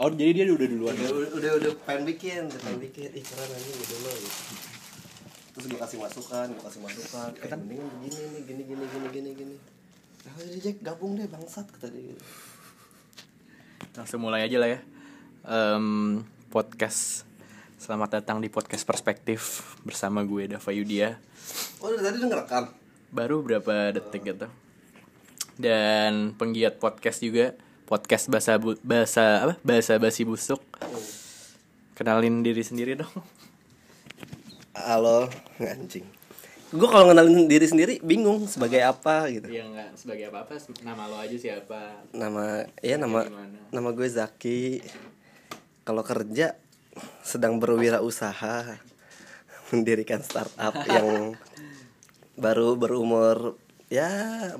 oh jadi dia udah duluan. Udah udah udah, udah pengen bikin udah pengen bikin. Ih keren aja gitu loh gitu. terus gue kasih masukan gue kasih masukan. Eh mendingan begini nih gini gini gini gini gini. Nah jadi Jack gabung deh bangsat kata dia. Gitu. langsung mulai aja lah ya. Em, podcast. Selamat datang di podcast perspektif bersama gue Dava Yudia. Oh dari tadi udah ngerekam? Baru berapa detik gitu. Dan penggiat podcast juga podcast bahasa bu- bahasa apa? Bahasa basi busuk. Kenalin diri sendiri dong. Halo anjing. Gue kalau ngenalin diri sendiri bingung sebagai apa gitu. Ya nggak sebagai apa apa nama lo aja siapa? Nama ya nama Gimana? nama gue Zaki. Kalau kerja sedang berwirausaha mendirikan startup yang baru berumur ya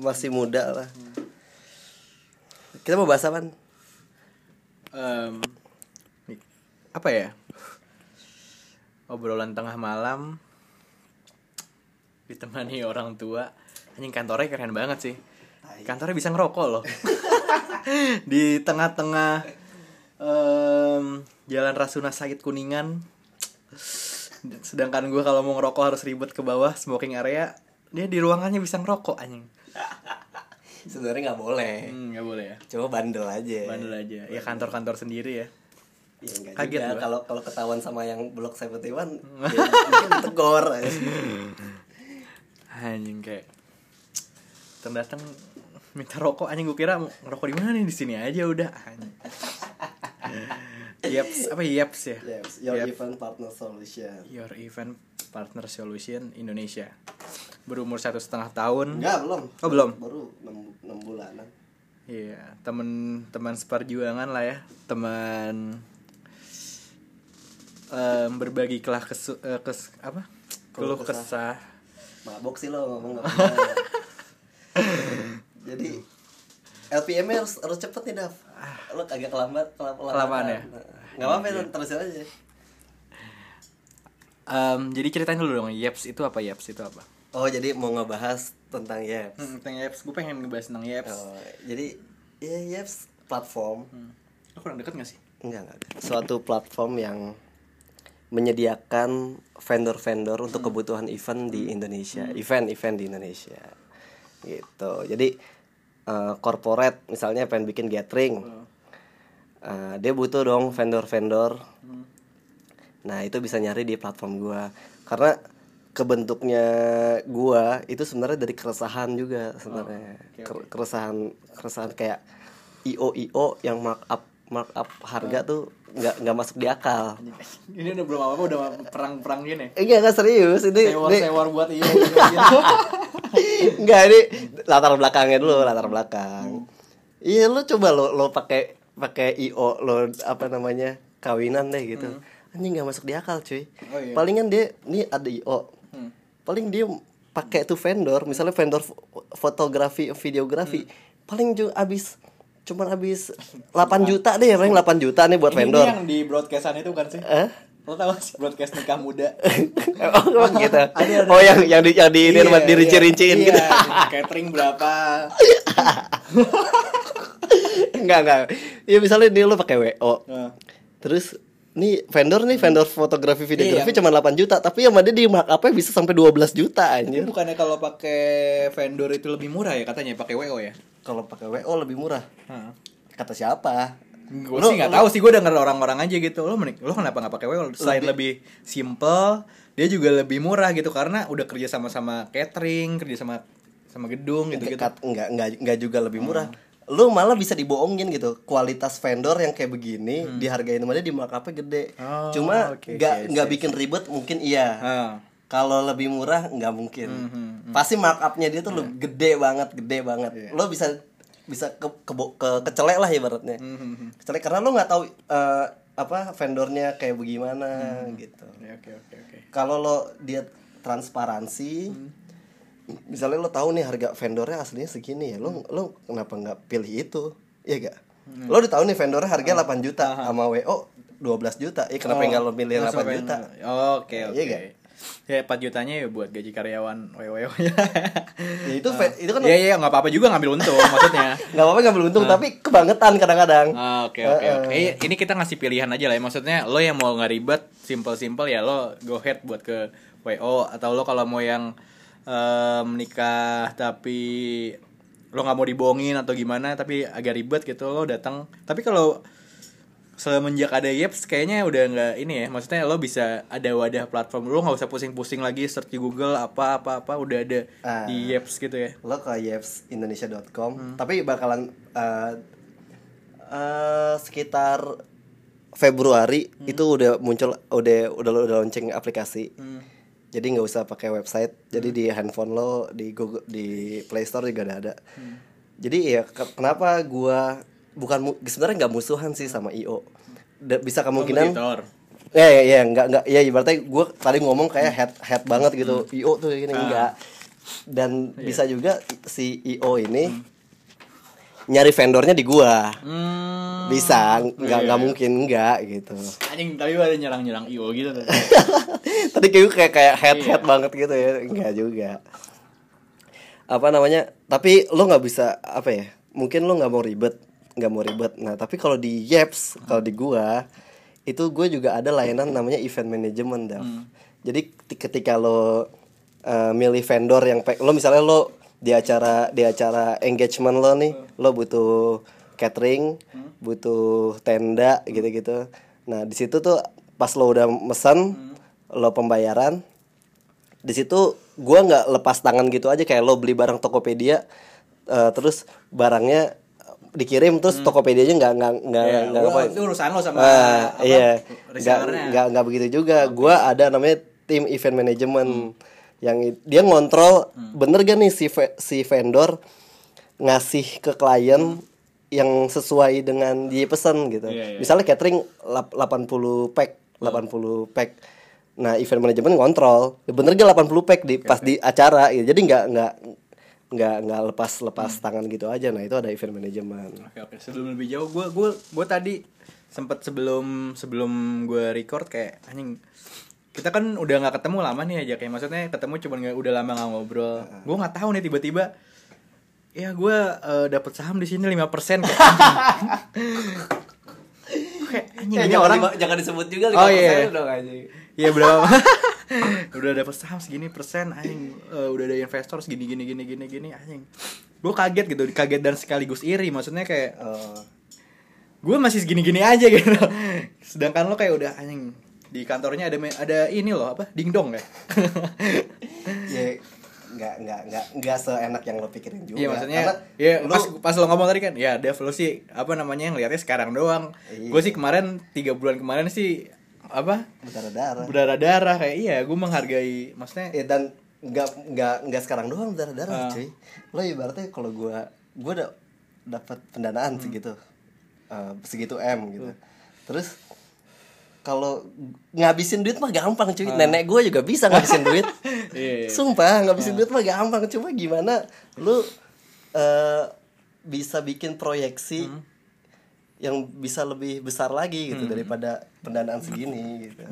masih muda lah kita mau bahas apa Em, apa ya? Obrolan tengah malam. Ditemani orang tua. Anjing kantornya keren banget sih. Kantornya bisa ngerokok loh. Di tengah-tengah em, jalan Rasuna Said Kuningan. Sedangkan gue kalau mau ngerokok harus ribet ke bawah smoking area. Dia di ruangannya bisa ngerokok anjing sebenarnya nggak boleh. Hmm, nggak boleh ya? Coba bandel aja. Bandel aja. Ya kantor-kantor sendiri ya. Ya, enggak Kaget juga. kalau kalau ketahuan sama yang blok 71 ya, mungkin tegor anjing kayak datang datang minta rokok. Anjing gue kira ngerokok di mana nih? Di sini aja udah. Anjing. Yaps, apa Yaps ya? yes, your Yep. event partner solution. Your Event Partner Solution Indonesia. Berumur satu setengah tahun. enggak belum Oh, belum? baru 6, 6 bulanan Iya, teman-teman seperjuangan lah ya, teman em, berbagi kelah kesu, eh, kes, apa? Keluh Keluh kesah. mabok sih lo ngomong jadi LPM harus harus cepet nih Dav lo agak kelambat kelam, Kelamaan ya? nggak apa-apa ya terusin aja Em, jadi ceritain dulu dong, Yaps itu apa? Yaps itu apa? Oh jadi mau ngebahas tentang Yaps Hmm, tentang Yaps, gue pengen ngebahas tentang Yaps. oh, jadi ya Yaps platform. Hmm. Lo kurang deket gak sih? enggak enggak suatu platform yang menyediakan vendor-vendor untuk kebutuhan event di Indonesia. Event-event di Indonesia. Gitu. Jadi eh, corporate misalnya pengen bikin gathering Eh, dia butuh dong vendor-vendor. Nah itu bisa nyari di platform gua. Karena kebentuknya gua itu sebenarnya dari keresahan juga sebenarnya oke, Ker- keresahan keresahan kayak io io yang markup markup harga tuh nggak nggak masuk di akal Ini udah belum apa-apa, udah perang-perang gini. Eh, Enggak, enggak serius ini. ini- Sewar-sewar buat iya. gitu. Enggak, ini latar belakangnya dulu, latar belakang. Iya, lo coba lo lo pakai pakai IO lo apa namanya? kawinan deh gitu. Anjing nggak masuk di akal, cuy. Oh, iya. Palingan dia ini ada IO. Hmm. Paling dia pakai tuh vendor, misalnya vendor fo- fotografi, videografi. Paling juga abis cuman abis 8 juta deh, paling 8 juta nih buat Ini vendor. yang di broadcastan itu bukan sih? Eh? Lo tau sih broadcast nikah muda? oh, gitu. Ada, ada. Oh, yang yang di yang di ini Iya, dirinci-rinciin iya. gitu. Iya, Catering berapa? enggak enggak ya misalnya dia lu pakai wo Nah. terus nih vendor nih vendor fotografi videografi Iya. cuma 8 juta tapi sama dia di markupnya bisa sampai 12 juta anjir. Bukannya kalau pakai vendor itu lebih murah ya katanya pakai WO ya? kalau pakai wo lebih murah. Heeh. kata siapa? Gue sih nggak tahu sih gue denger orang-orang aja gitu. Lo menik lo kenapa nggak pakai WO selain lebih. simple dia juga lebih murah gitu karena udah kerja sama sama catering kerja sama sama gedung gitu gitu enggak enggak enggak juga lebih murah lu malah bisa dibohongin gitu. Kualitas vendor yang kayak begini dihargain sama dia di markupnya gede. Oh, cuma nggak oke, nggak sip, bikin ribet mungkin iya. Ah. kalau lebih murah nggak mungkin. Hmm, pasti markupnya dia tuh lebih gede banget gede banget. Iya. lo bisa bisa ke ke, ke kecelek lah ibaratnya. Hmm, hmm, hmm. kecelek karena lo nggak tahu eh, apa vendornya kayak bagaimana gitu. Ya, oke oke oke. Kalau lo dia transparansi misalnya lo tahu nih harga vendornya aslinya segini ya lo lo kenapa nggak pilih itu? Iya gak lo udah tahu nih vendornya harga 8 juta sama wo 12 juta. Ya kenapa nggak lo pilih 8 Langsung pengen- juta? oke oke Iya gak? ya 4 jutanya ya buat gaji karyawan wewe ya itu fe- itu kan Iya iya nggak apa-apa juga ngambil untung maksudnya. nggak apa-apa ngambil untung tapi kebangetan kadang-kadang. Ah, Oke oke Eh, oke. Eh, Ini kita ngasih pilihan aja lah ya. Maksudnya lo yang mau nggak ribet, simple-simple ya lo go ahead buat ke WO atau lo kalau mau yang em, nikah tapi lo nggak mau dibohongin atau gimana tapi agak ribet gitu lo datang. Tapi kalau semenjak ada Yeps kayaknya udah nggak ini ya. Maksudnya lo bisa ada wadah platform lo nggak usah pusing-pusing lagi search di Google apa apa apa udah ada Ah. di Yeps gitu ya. lo ke yevsindonesia.com Hmm. tapi bakalan eh, eh, sekitar Februari Hmm. itu udah muncul udah udah udah launching aplikasi Hmm. Jadi nggak usah pakai website jadi di handphone lo di Google di Play Store juga udah ada Hmm. jadi ya ke- kenapa gua bukan sebenarnya nggak musuhan sih sama IO Da- bisa kemungkinan Kompetitor. Ya ya ya nggak nggak ya ibaratnya gue tadi ngomong kayak head head banget gitu Hmm. IO tuh ini Ah. enggak dan Iya. bisa juga si IO ini nyari vendornya di gua Hmm. bisa nggak Iya, nggak iya. mungkin enggak gitu Anjing tapi ada nyerang-nyerang IO gitu tadi kayak kayak kayak head Iya. head banget gitu ya enggak juga apa namanya tapi lo nggak bisa apa ya mungkin lo nggak mau ribet nggak mau ribet nah tapi kalau di Yeps kalau di gua itu gue juga ada layanan namanya event management Dav. Hmm. jadi ti- ketika lo uh, milih vendor yang lo misalnya lo di acara di acara engagement lo nih lo butuh catering butuh tenda gitu-gitu. Nah di situ tuh pas lo udah mesen lo pembayaran di situ gua nggak lepas tangan gitu aja kayak lo beli barang Tokopedia eh, terus barangnya dikirim terus Tokopedia-nya nggak nggak nggak Iya, nggak apa itu urusan lo sama apa, iya. Nggak nggak begitu juga. Gua ada namanya tim event management yang dia ngontrol bener gak nih si si vendor ngasih ke klien yang sesuai dengan dia pesan gitu. Iya, iya. misalnya catering lap- 80 pack 80 pack. Nah event management ngontrol. Ya bener gak 80 pack di pas di acara gitu. jadi nggak nggak nggak nggak lepas lepas tangan gitu aja. Nah itu ada event management. Oke oke. Sebelum lebih jauh gue gue gue tadi sempet sebelum sebelum gue record kayak anjing kita kan udah nggak ketemu lama nih aja kayak maksudnya ketemu cuman nggak udah lama nggak ngobrol gue nggak tahu nih tiba-tiba ya gue eh, dapat saham di sini 5% kayak anjing. kayak anjing ini orang jangan disebut juga Oh, iya. dong aja Iya berapa? udah dapet saham segini persen anjing Eh, udah ada investor segini gini gini gini gini anjing. Gue kaget gitu, kaget dan sekaligus iri. Maksudnya kayak Oh. gue masih segini gini aja gitu. Sedangkan lo kayak udah anjing di kantornya ada ada ini loh apa? Dingdong ya? Ya nggak nggak nggak nggak seenak yang lo pikirin juga. Iya maksudnya Karena ya lu- pas pas lo ngomong tadi kan ya Dev lo sih apa namanya yang lihatnya sekarang doang. Iya. gue sih kemarin tiga bulan kemarin sih apa? Berdarah darah berdarah darah kayak iya gue menghargai maksudnya ya dan nggak nggak nggak sekarang doang berdarah darah Ah. cuy. Lo ibaratnya kalau gua gua udah dapat pendanaan segitu eh, segitu m gitu. Terus kalau ngabisin duit mah gampang cuy. Nenek gue juga bisa ngabisin duit. Iya, iya. sumpah ngabisin duit mah gampang. Cuma gimana lu eh, bisa bikin proyeksi yang bisa lebih besar lagi gitu daripada pendanaan segini gitu.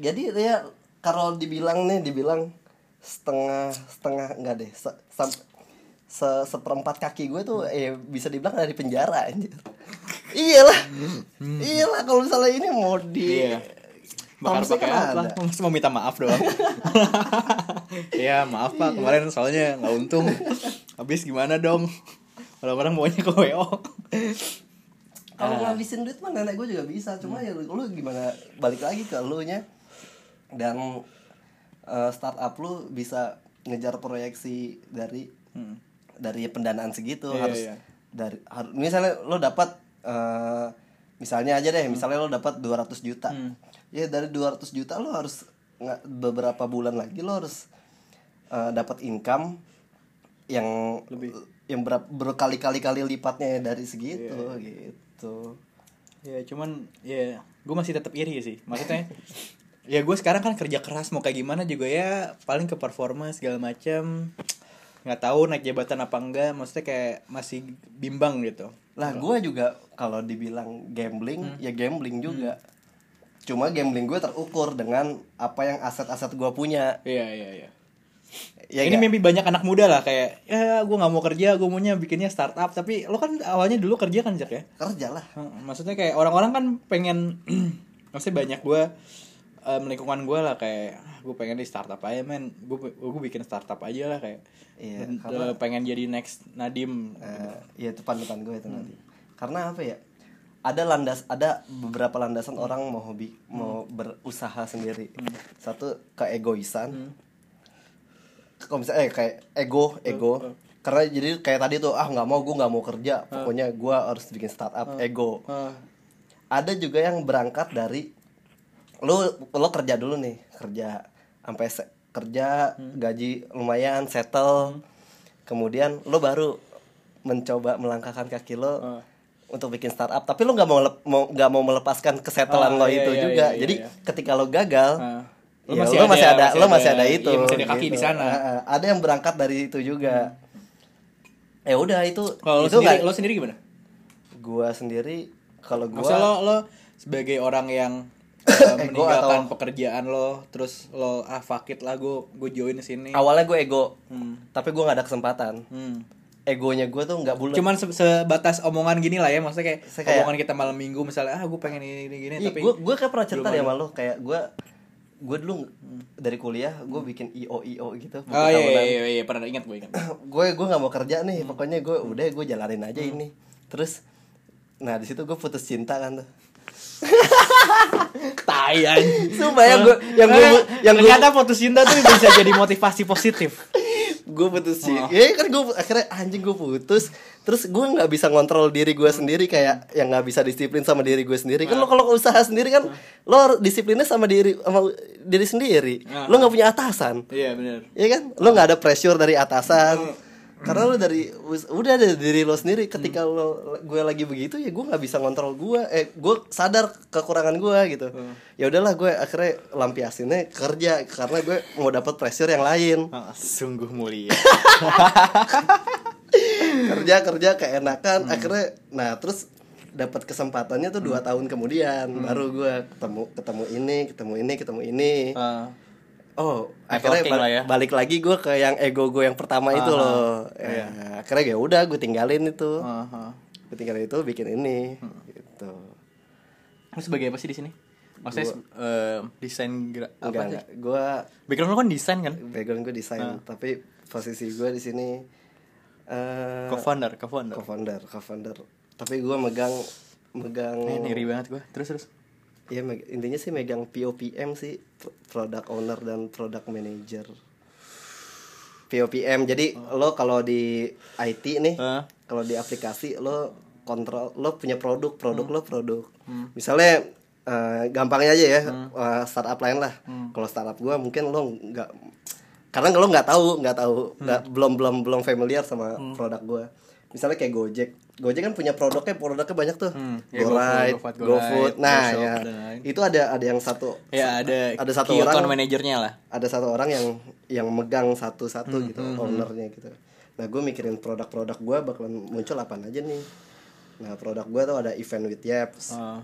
Jadi ya kalau dibilang nih dibilang setengah setengah enggak deh se, sam- se- seperempat kaki gue tuh eh bisa dibilang dari penjara anjir iyalah iyalah kalau misalnya ini mau di Iya. Bakar pakai apa? Mas mau minta maaf doang. Iya, maaf Pak, kemarin soalnya nggak untung. Habis gimana dong? Orang-orang maunya ke WO. kalau ngabisin duit mah nenek gue juga bisa cuma ya lu, lu gimana balik lagi ke lu nya dan eh, startup lu bisa ngejar proyeksi dari dari pendanaan segitu Iya, harus iya. dari harus misalnya lo dapat eh, misalnya aja deh misalnya lo dapat 200 juta. Ya dari 200 juta lo harus nggak beberapa bulan lagi lo harus eh, dapat income yang Lebih. yang berapa berkali-kali kali lipatnya dari segitu gitu. Ya cuman ya gue masih tetap iri sih. Maksudnya ya gue sekarang kan kerja keras mau kayak gimana juga ya paling ke performa segala macam nggak tahu naik jabatan apa enggak maksudnya kayak masih bimbang gitu lah gue juga kalau dibilang gambling ya gambling juga. Cuma gambling gue terukur dengan apa yang aset-aset gue punya. Iya iya iya. ya ini nggak? mimpi banyak anak muda lah kayak ya gue nggak mau kerja gue maunya bikinnya startup. Tapi lo kan awalnya dulu kerja kan Jak ya? Kerja lah. Maksudnya kayak orang-orang kan pengen maksudnya banyak gue em, lingkungan gue lah kayak gue pengen di startup aja men. Gue gue bikin startup aja lah kayak. Iya, karena- eh, pengen jadi next Nadim. Eh, ya depan-depan gue itu nanti karena apa ya? Ada landas ada beberapa landasan orang mau hobi mau berusaha sendiri. Satu keegoisan. Kalau misalnya eh kayak ego ego. Karena jadi kayak tadi tuh ah nggak mau gue nggak mau kerja. Pokoknya gue harus bikin startup ego. Eh, ada juga yang berangkat dari lo lo kerja dulu nih kerja sampai kerja gaji lumayan settle kemudian lo baru mencoba melangkahkan kaki lo Ah. untuk bikin startup tapi lo nggak mau nggak mau melepaskan kesetelan Ah, lo iya, itu iya, juga iya, iya, jadi iya. ketika lo gagal Ah. lo Lo masih, lo masih ada- ada, masih lo masih ada- ada itu iya, masih ada kaki di sana. Ah. ada yang berangkat dari itu juga ya udah itu kalau lo itu sendiri nggak- lo sendiri gimana gua sendiri kalau gua maksudnya lo lo sebagai orang yang Ego meninggalkan atau- pekerjaan lo terus lo ah fuck it lah gue gue join sini. Awalnya gue ego Hmm. tapi gue nggak ada kesempatan. Hmm. egonya gue tuh nggak bulat. Cuman se- sebatas omongan gini lah ya maksudnya kayak, Saya kayak- omongan kita malam minggu misalnya ah gue pengen ini ini gini Iya, tapi gue gue kayak pernah cerita ya lo kayak gue gue dulu dari kuliah gue bikin io io gitu buku oh iya iya iya, iya pernah ingat gue ingat. Gue gue nggak mau kerja nih pokoknya gue udah gue jalanin aja ini. Terus nah di situ gue putus cinta kan tuh tai. Sumpah ya, gua- yang Nah, yang gua- ternyata putus cinta tuh bisa jadi motivasi positif. Gue putus cinta. Ya kan gue akhirnya anjing gue putus. Terus gue nggak bisa ngontrol diri gue sendiri kayak yang nggak bisa disiplin sama diri gue sendiri. Kan lo kalau usaha sendiri kan lo disiplinnya sama diri sama diri sendiri. Ah. lo nggak punya atasan. Iya benar ya kan? Lo nggak ada pressure dari atasan karena lo dari udah dari diri lo sendiri. Ketika lo gue lagi begitu ya gue nggak bisa ngontrol gue eh gue sadar kekurangan gue gitu. Ya udahlah gue akhirnya lampiasinnya kerja. Karena gue mau dapat pressure yang lain. Ah, sungguh mulia. Kerja kerja keenakan. Akhirnya nah terus dapat kesempatannya tuh dua tahun kemudian. Baru gue ketemu ketemu ini ketemu ini ketemu ini. Ah. Oh, akhirnya ba- lah ya. balik lagi gue ke yang ego gue yang pertama itu Aha, loh. Ya, akhirnya ya udah gue tinggalin itu. Aha. Gue tinggalin itu bikin ini gitu. Lu sebagai apa sih di sini maksudnya eh, desain gra- apa Enggak, sih enggak. Gue background lo kan desain kan background gue desain, Ah. tapi posisi gue di sini eh co-founder co-founder co-founder, co-founder. Tapi gue megang megang Eh, ngeri banget gue terus terus ya intinya sih megang POPM sih pro- product owner dan product manager. POPM. Jadi lo kalau di IT nih Ah. kalau di aplikasi lo kontrol lo punya produk produk lo produk. Misalnya eh, gampangnya aja ya eh, startup lain lah. Kalau startup gua mungkin lo nggak karena lo nggak tahu nggak tahu nggak belum belum belum familiar sama produk gua misalnya kayak Gojek. Gojek kan punya produknya produknya banyak tuh. Hmm, ya, GoRide, GoFood, GoFood, GoFood, nah ya. itu ada ada yang satu ya ada ada satu orang manajernya lah. ada satu orang yang yang megang satu-satu gitu ownernya gitu. Nah gue mikirin produk-produk gue bakalan muncul apa aja nih. Nah produk gue tuh ada event with Yaps. Ah.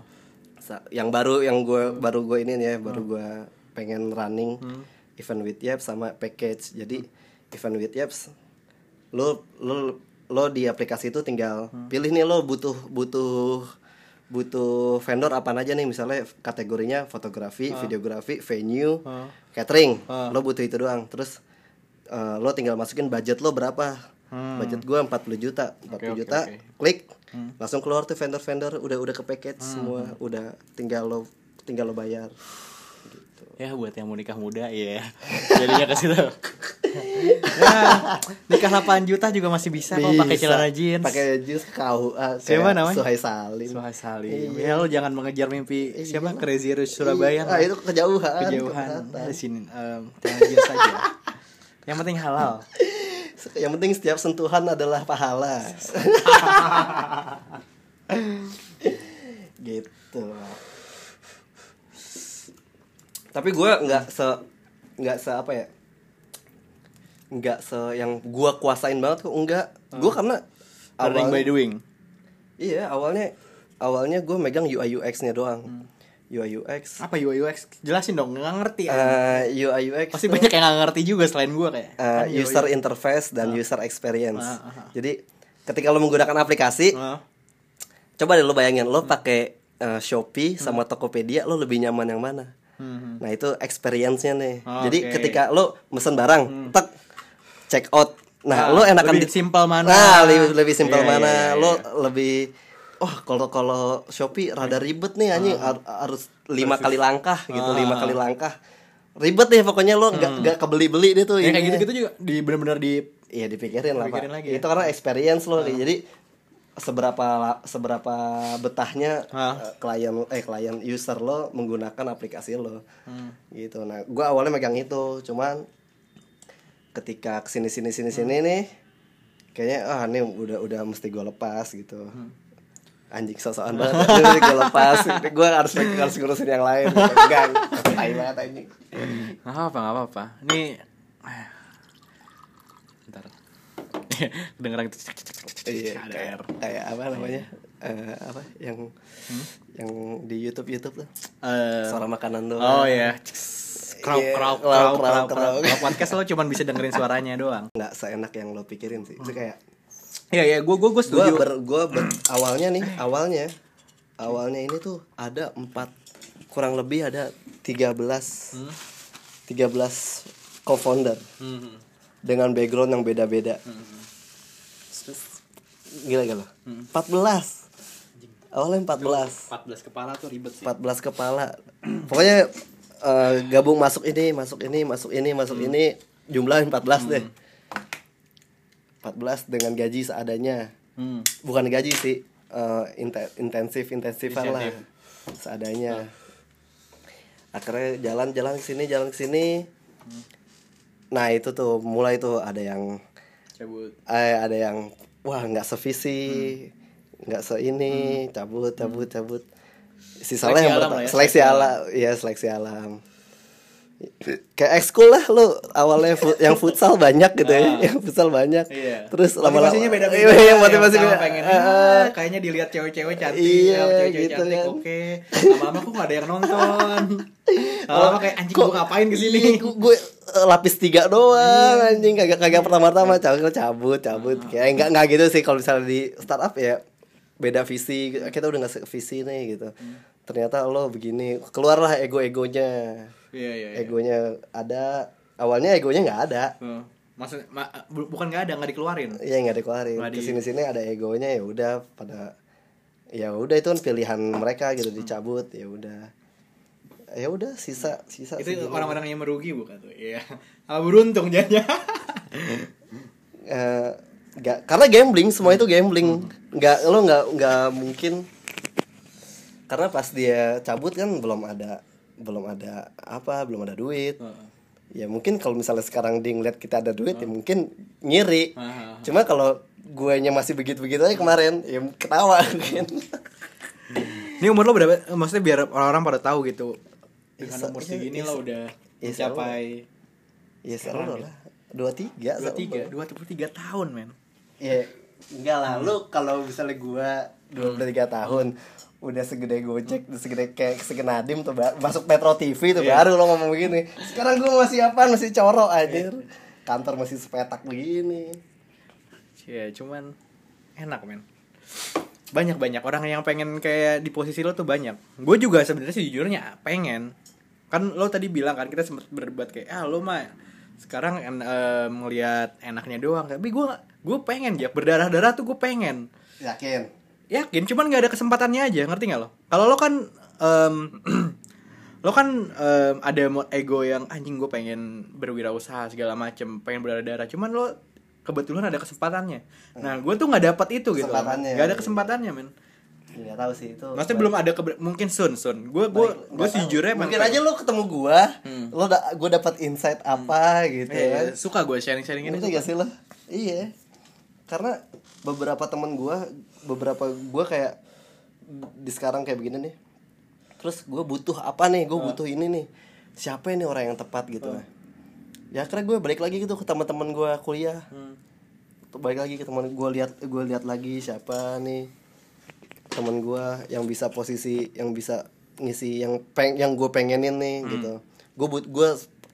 Sa- yang baru yang gue baru gue ini ya baru gue pengen running event with Yaps sama package. Jadi event with Yaps lo lo lo di aplikasi itu tinggal pilih nih lo butuh butuh butuh vendor apa aja nih misalnya kategorinya fotografi, videografi, venue, Ah. catering. Ah. Lo butuh itu doang. Terus eh, lo tinggal masukin budget lo berapa. Hmm. Budget gua 40 juta. 40 Oke, oke, juta. oke. Klik. Langsung keluar tuh vendor-vendor udah udah ke package semua, udah tinggal lo tinggal lo bayar. Ya buat yang mau nikah muda ya jadinya ke situ ya, nikah 8 juta juga masih bisa kok pakai Bisa. celana jeans Pakai jeans KUA Siapa namanya? Suhai Salim. Suhai Salim Iya. ya lo jangan mengejar mimpi siapa Crazy Rich Surabaya Ah, itu kejauhan. kejauhan di sini em, celana jeans saja yang penting halal Yang penting setiap sentuhan adalah pahala. gitu. Tapi gue nggak se nggak se apa ya? Nggak se yang gue kuasain banget kok enggak. Gue karena learning by doing iya awalnya awalnya gue megang UI UX nya doang. UI UX Apa UI UX? Jelasin dong, nggak ngerti. ya. Eh, UI UX Pasti tuh, banyak yang nggak ngerti juga selain gua kayak. Kan UI. user interface dan user experience Ah, ah, ah. jadi ketika lo menggunakan aplikasi Ah. coba deh lo bayangin lo pakai eh, Shopee sama Tokopedia lo lebih nyaman yang mana Hmm. Nah itu experience-nya nih. Oh, Jadi oke. ketika lo mesen barang, tek check out. Nah, Ah, lo enakan lebih di- simpel mana? Nah, lebih lebih simpel Iya, mana? iya, iya, Lo iya. lebih oh kalau kalau Shopee rada ribet nih anjing har- harus lima kali langkah gitu, Ah. lima kali langkah. Ribet deh pokoknya lo nggak nggak kebeli-beli deh tuh. Ya, kayak gitu-gitu juga di bener-bener di Iya dipikirin lah Dipikirin pak. lagi ya? Itu karena experience lo nih. Jadi seberapa seberapa betahnya Hah? eh, klien eh klien user lo menggunakan aplikasi lo. Hmm. Gitu. Nah, gua awalnya megang itu, cuman ketika ke sini sini sini sini Hmm. nih kayaknya ah ini udah udah mesti gua lepas gitu. Hmm. Anjing sosokan banget. Ini gue lepas. Gue harus harus ngurusin yang lain. Enggak. Tai banget anjing. Nggak apa nggak apa-apa. Ini Bentar. Kedengeran gitu. Iya, Ada kayak, air. kayak apa namanya? Eh, apa yang yang di YouTube YouTube tuh Eh, suara makanan doang. Oh ya. Iya, krauk, krauk krauk, krauk. krauk. Kalau podcast lo cuma bisa dengerin suaranya doang. nggak seenak yang lo pikirin sih. Itu kayak Iya iya, gue gue gue gua setuju. ber, gua ber- awalnya nih, awalnya awalnya ini tuh ada empat kurang lebih ada 13 Hmm. 13 co-founder Hmm. Dengan background yang beda-beda. Terus gila gila. 14. Awalnya 14. 14 kepala tuh ribet sih. 14 kepala. Pokoknya eh, gabung masuk ini, masuk ini, masuk ini, masuk ini, jumlah 14 deh. 14 dengan gaji seadanya. Hmm. Bukan gaji sih, inte- intensif intensifan lah. Seadanya. Akhirnya jalan-jalan ke sini, jalan ke sini. Nah, itu tuh mulai tuh ada yang Cabut. eh, ada yang wah nggak sevisi nggak se ini cabut cabut cabut sisanya yang alam ya, seleksi alam ya seleksi alam kayak ekskul lah lu awalnya fu- yang futsal banyak gitu ya Ah. yang futsal banyak Iya. terus lama-lama motivasinya beda-beda. iya, iya, Yang motivasi beda pengen Ah, ah, kayaknya dilihat cewek-cewek cantik, Iya, ya, cewek-cewek gitu cantik, kan. oke. Lama-lama kok gak ada yang nonton. Lama-lama kayak anjing gua ngapain ke sini? Gua- gue lapis tiga doang anjing. Kagak kagak pertama-tama. Cabut cabut cabut. Kayak enggak enggak gitu sih kalau misalnya di startup ya beda visi. Kita udah nggak visi nih gitu. Ternyata lo begini keluarlah ego-egonya. Iya, iya, iya. egonya ada. Awalnya egonya nggak ada. Tuh. Maksud ma- bu- bukan gak ada, gak dikeluarin. Iya nggak dikeluarin. Nggak di- ke sini sini ada egonya ya udah pada ya udah itu kan pilihan mereka gitu dicabut ya udah ya udah sisa sisa Itu orang-orang yang merugi bukan tuh. Iya. Apa beruntung jadinya. Eh, nggak karena gambling semua itu gambling nggak lo nggak nggak mungkin karena pas dia cabut kan belum ada belum ada apa belum ada duit ya mungkin kalau misalnya sekarang dia ngeliat kita ada duit ya mungkin ngiri Ah. cuma kalau guanya masih begitu begitu aja kemarin ya ketawa mungkin Ini umur lo berapa? Maksudnya biar orang-orang pada tahu gitu. Dengan Iya, umur iya, segini iya, lo udah iya, mencapai ya sekarang lah. Dua tiga dua tiga, dua puluh tiga tahun men. ya enggak lah. Lu kalau misalnya gua dua puluh tiga tahun udah segede gojek udah segede kayak segenadim tuh masuk Metro TV tuh Iya. baru lo ngomong begini. Sekarang gua masih apa masih corok anjir. Kantor masih sepetak begini. Ya cuman enak men. Banyak banyak orang yang pengen kayak di posisi lo tuh banyak. Gue juga sebenarnya sejujurnya pengen. Kan lo tadi bilang kan kita sempat berdebat kayak ah lo mah sekarang en- eh, melihat enaknya doang. Tapi gue gue pengen ya berdarah darah tuh gue pengen. yakin? Yakin cuman nggak ada kesempatannya aja ngerti nggak lo? Kalau lo kan em, lo kan em, ada ego yang anjing gue pengen berwirausaha segala macem pengen berdarah darah cuman lo kebetulan ada kesempatannya. Nah gue tuh nggak dapat itu gitu. Nggak ada kesempatannya men nggak tahu sih itu maksudnya belum ada keber- mungkin sun sun gue gue gue sejujurnya mungkin aja lo ketemu gua Hmm. lo da gua dapat insight apa gitu Eh, kan suka gue sharing sharing ini Ngerti gak sih lo? Iya. Karena beberapa temen gua, beberapa gua kayak di sekarang kayak begini nih. Terus gue butuh apa nih? Gue butuh ini nih. Siapa ini orang yang tepat gitu? Ya akhirnya gue balik lagi gitu ke teman-teman gue kuliah. Hmm. Balik lagi ke teman gue lihat gue lihat lagi siapa nih temen gue yang bisa posisi yang bisa ngisi yang peng yang gue pengenin nih Hmm. gitu. Gue but gue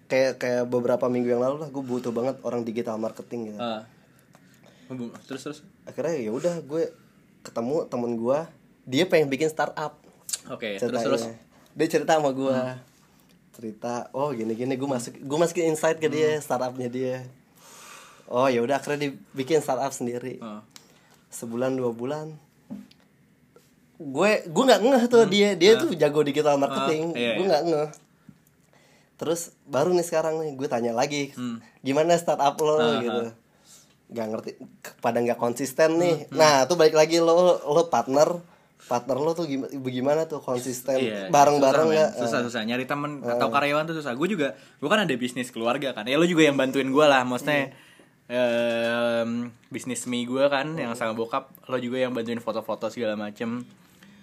kayak kayak beberapa minggu yang lalu lah gue butuh banget orang digital marketing gitu. Ah. terus terus? Akhirnya ya udah gue ketemu temen gue dia pengen bikin startup. Oke terus ceritanya. terus? Dia cerita sama gue cerita oh gini gini gue masuk gue masukin insight ke dia startupnya dia. Oh ya udah akhirnya dibikin startup sendiri. Ah. sebulan dua bulan gue gue nggak ngeh tuh dia dia tuh jago digital marketing. Ah, iya, gue iya. nggak ngeh. Terus baru nih sekarang nih gue tanya lagi Hmm. gimana startup lo? Ah, gitu. nggak ngerti pada nggak konsisten nih. Nah tuh balik lagi lo lo partner partner lo tuh gimana bagaimana tuh konsisten? Iya, bareng-bareng susah, nggak? men. susah susah. Nyari temen atau karyawan tuh susah. Gue juga gue kan ada bisnis keluarga kan. Ya lo juga yang bantuin gue lah. Maksudnya em, bisnis mie gue kan yang sama bokap. Lo juga yang bantuin foto-foto segala macem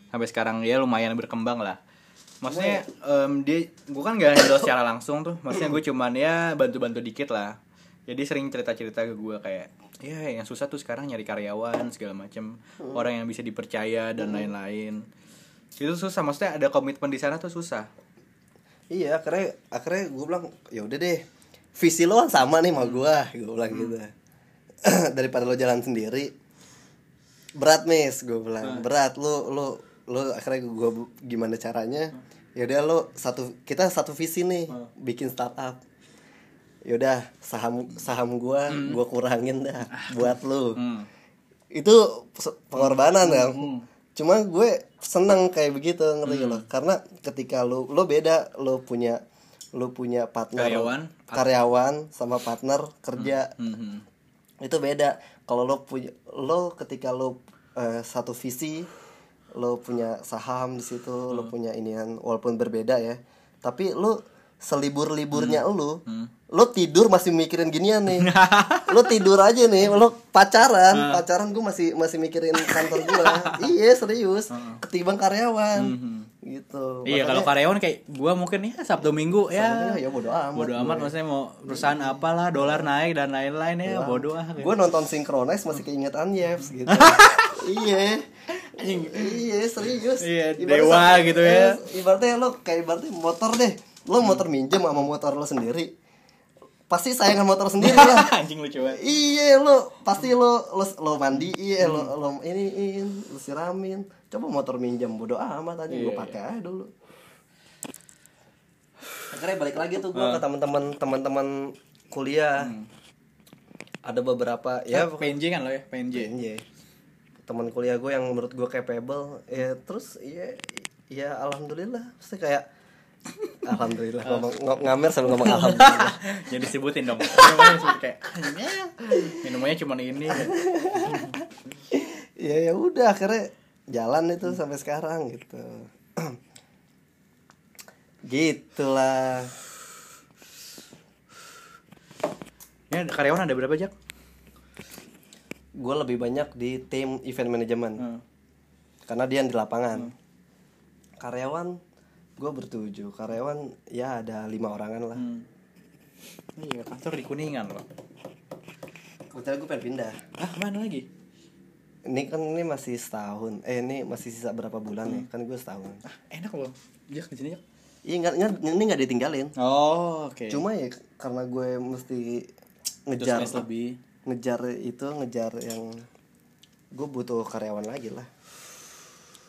sampai sekarang ya lumayan berkembang lah. Maksudnya em, dia gue kan gak handle secara langsung tuh. Maksudnya gue cuman ya bantu-bantu dikit lah. Jadi sering cerita-cerita ke gue kayak ya yang susah tuh sekarang nyari karyawan segala macem. Orang yang bisa dipercaya dan lain-lain. Itu susah. Maksudnya ada komitmen di sana tuh susah. Iya, akhirnya akhirnya gue bilang ya udah deh. Visi lo kan sama nih sama gue, gue bilang gitu. Daripada lo jalan sendiri. Berat mis, gue bilang. Berat. Lo lo lo akhirnya gue gimana caranya? Ya udah lo satu kita satu visi nih, bikin startup. Ya udah saham saham gue gue kurangin dah buat lo. hmm. Itu pengorbanan kan. Cuma gue seneng kayak begitu ngerti gak lo? Karena ketika lo lo beda lo punya lo punya partner Karyawan. karyawan sama partner kerja Hmm. itu beda. Kalau lo punya lo ketika lo eh, satu visi lo punya saham di situ lo punya inian walaupun berbeda ya. Tapi lo selibur-liburnya lo lo tidur masih mikirin ginian nih. Lo tidur aja nih lo pacaran. Pacaran gue masih masih mikirin kantor gue iya serius. Ketimbang karyawan. Gitu. Iya kalau karyawan kayak gua mungkin ya Sabtu Minggu ya. Sabtu ya bodo amat bodo amat maksudnya mau perusahaan apalah dolar naik dan lain-lain ya bodo ah gue nonton synchronize masih keingetan Yeps gitu. Iya. Iya serius. Iya, dewa gitu ya. ibaratnya lo kayak ibaratnya motor deh lo motor minjem sama motor lo sendiri. Pasti sayangan motor sendiri ya. Anjing lucu banget. Iya lo pasti lo lo lo mandi iya lo lo ini lo siramin. Coba motor minjem bodo amat aja gue Iya, pakai aja dulu. Akhirnya balik lagi tuh gue ke teman-teman teman-teman kuliah. Ada beberapa ya ya PNJ kan lo ya? PNJ PNJ teman kuliah gue yang menurut gue capable ya terus ya ya alhamdulillah. Pasti kayak alhamdulillah ngomong ng- ngamer sambil ngomong alhamdulillah. Jadi sebutin dong. Disebut kayak "Ya, minumannya cuma ini. Ya ya udah akhirnya jalan itu sampai sekarang gitu. Gitulah. Ya karyawan ada berapa jak gue lebih banyak di tim event management. Hmm. karena dia yang di lapangan. Karyawan gue bertujuh karyawan ya ada lima orangan lah. Hmm. iya kantor di kuningan loh. Kebetulan gue pengen pindah. Ah mana lagi? Ini kan ini masih setahun. Eh ini masih sisa berapa bulan ya? Kan gue setahun. Ah enak loh. Jak di sini jak iya nggak ini nggak ditinggalin. Oh oke. Cuma ya karena gue mesti ngejar lebih. ngejar itu ngejar yang gue butuh karyawan lagi lah.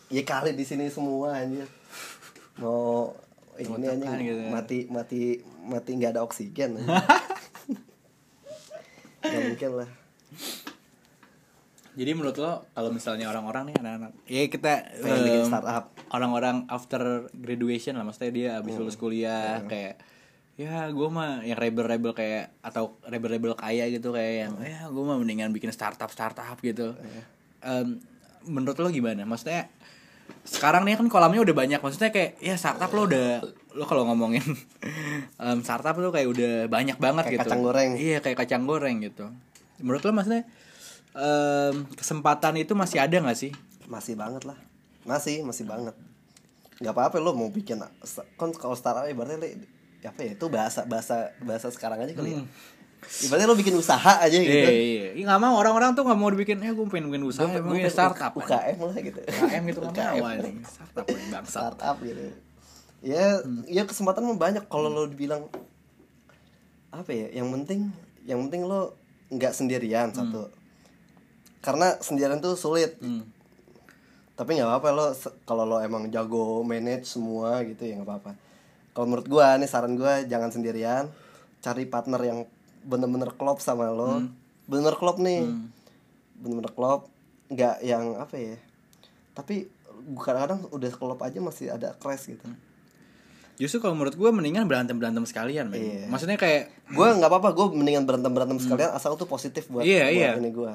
Ya kali di sini semua anjir mau ini aja gitu ya. mati mati mati nggak ada oksigen nggak mungkin lah Jadi menurut lo kalau misalnya orang-orang nih anak-anak ya kita Pengen bikin em, startup. orang-orang after graduation lah maksudnya dia habis lulus kuliah kayak ya gue mah yang rebel-rebel kayak atau rebel-rebel kaya gitu kayak yang ya gue mah mendingan bikin startup startup gitu. Em, menurut lo gimana? Maksudnya sekarang nih kan kolamnya udah banyak maksudnya kayak ya startup lo udah lo kalau ngomongin em, startup tuh kayak udah banyak banget Kayak gitu. kacang goreng. iya kayak kacang goreng gitu. Menurut lo maksudnya em, kesempatan itu masih ada nggak sih? Masih banget lah. Masih masih banget. Nggak apa-apa lo mau bikin kan kalau startup ibaratnya le- apa ya itu bahasa bahasa bahasa sekarang aja kali ya ibaratnya lo bikin usaha aja gitu Iya, iya. Ih, nggak mau orang-orang tuh nggak mau dibikin, eh gue pengen bikin usaha, gue pengen pengen startup. UKM lah gitu UKM gitu UKM. mau. Startup bangsa. startup gitu ya ya kesempatan mah banyak kalau lo dibilang apa ya yang penting yang penting lo nggak sendirian satu karena sendirian tuh sulit Hmm. tapi nggak apa-apa lo kalau lo emang jago manage semua gitu ya nggak apa-apa kalau menurut gua nih saran gua jangan sendirian cari partner yang bener-bener klop sama lo. Bener klop nih. Bener-bener klop. Nggak yang apa ya tapi kadang-kadang udah klop aja masih ada crash gitu. Justru kalau menurut gue mendingan berantem berantem sekalian, men. Iya. Maksudnya kayak gue nggak apa-apa gue mendingan berantem berantem sekalian asal tuh positif buat Hmm. Iya, buat iya. ini gue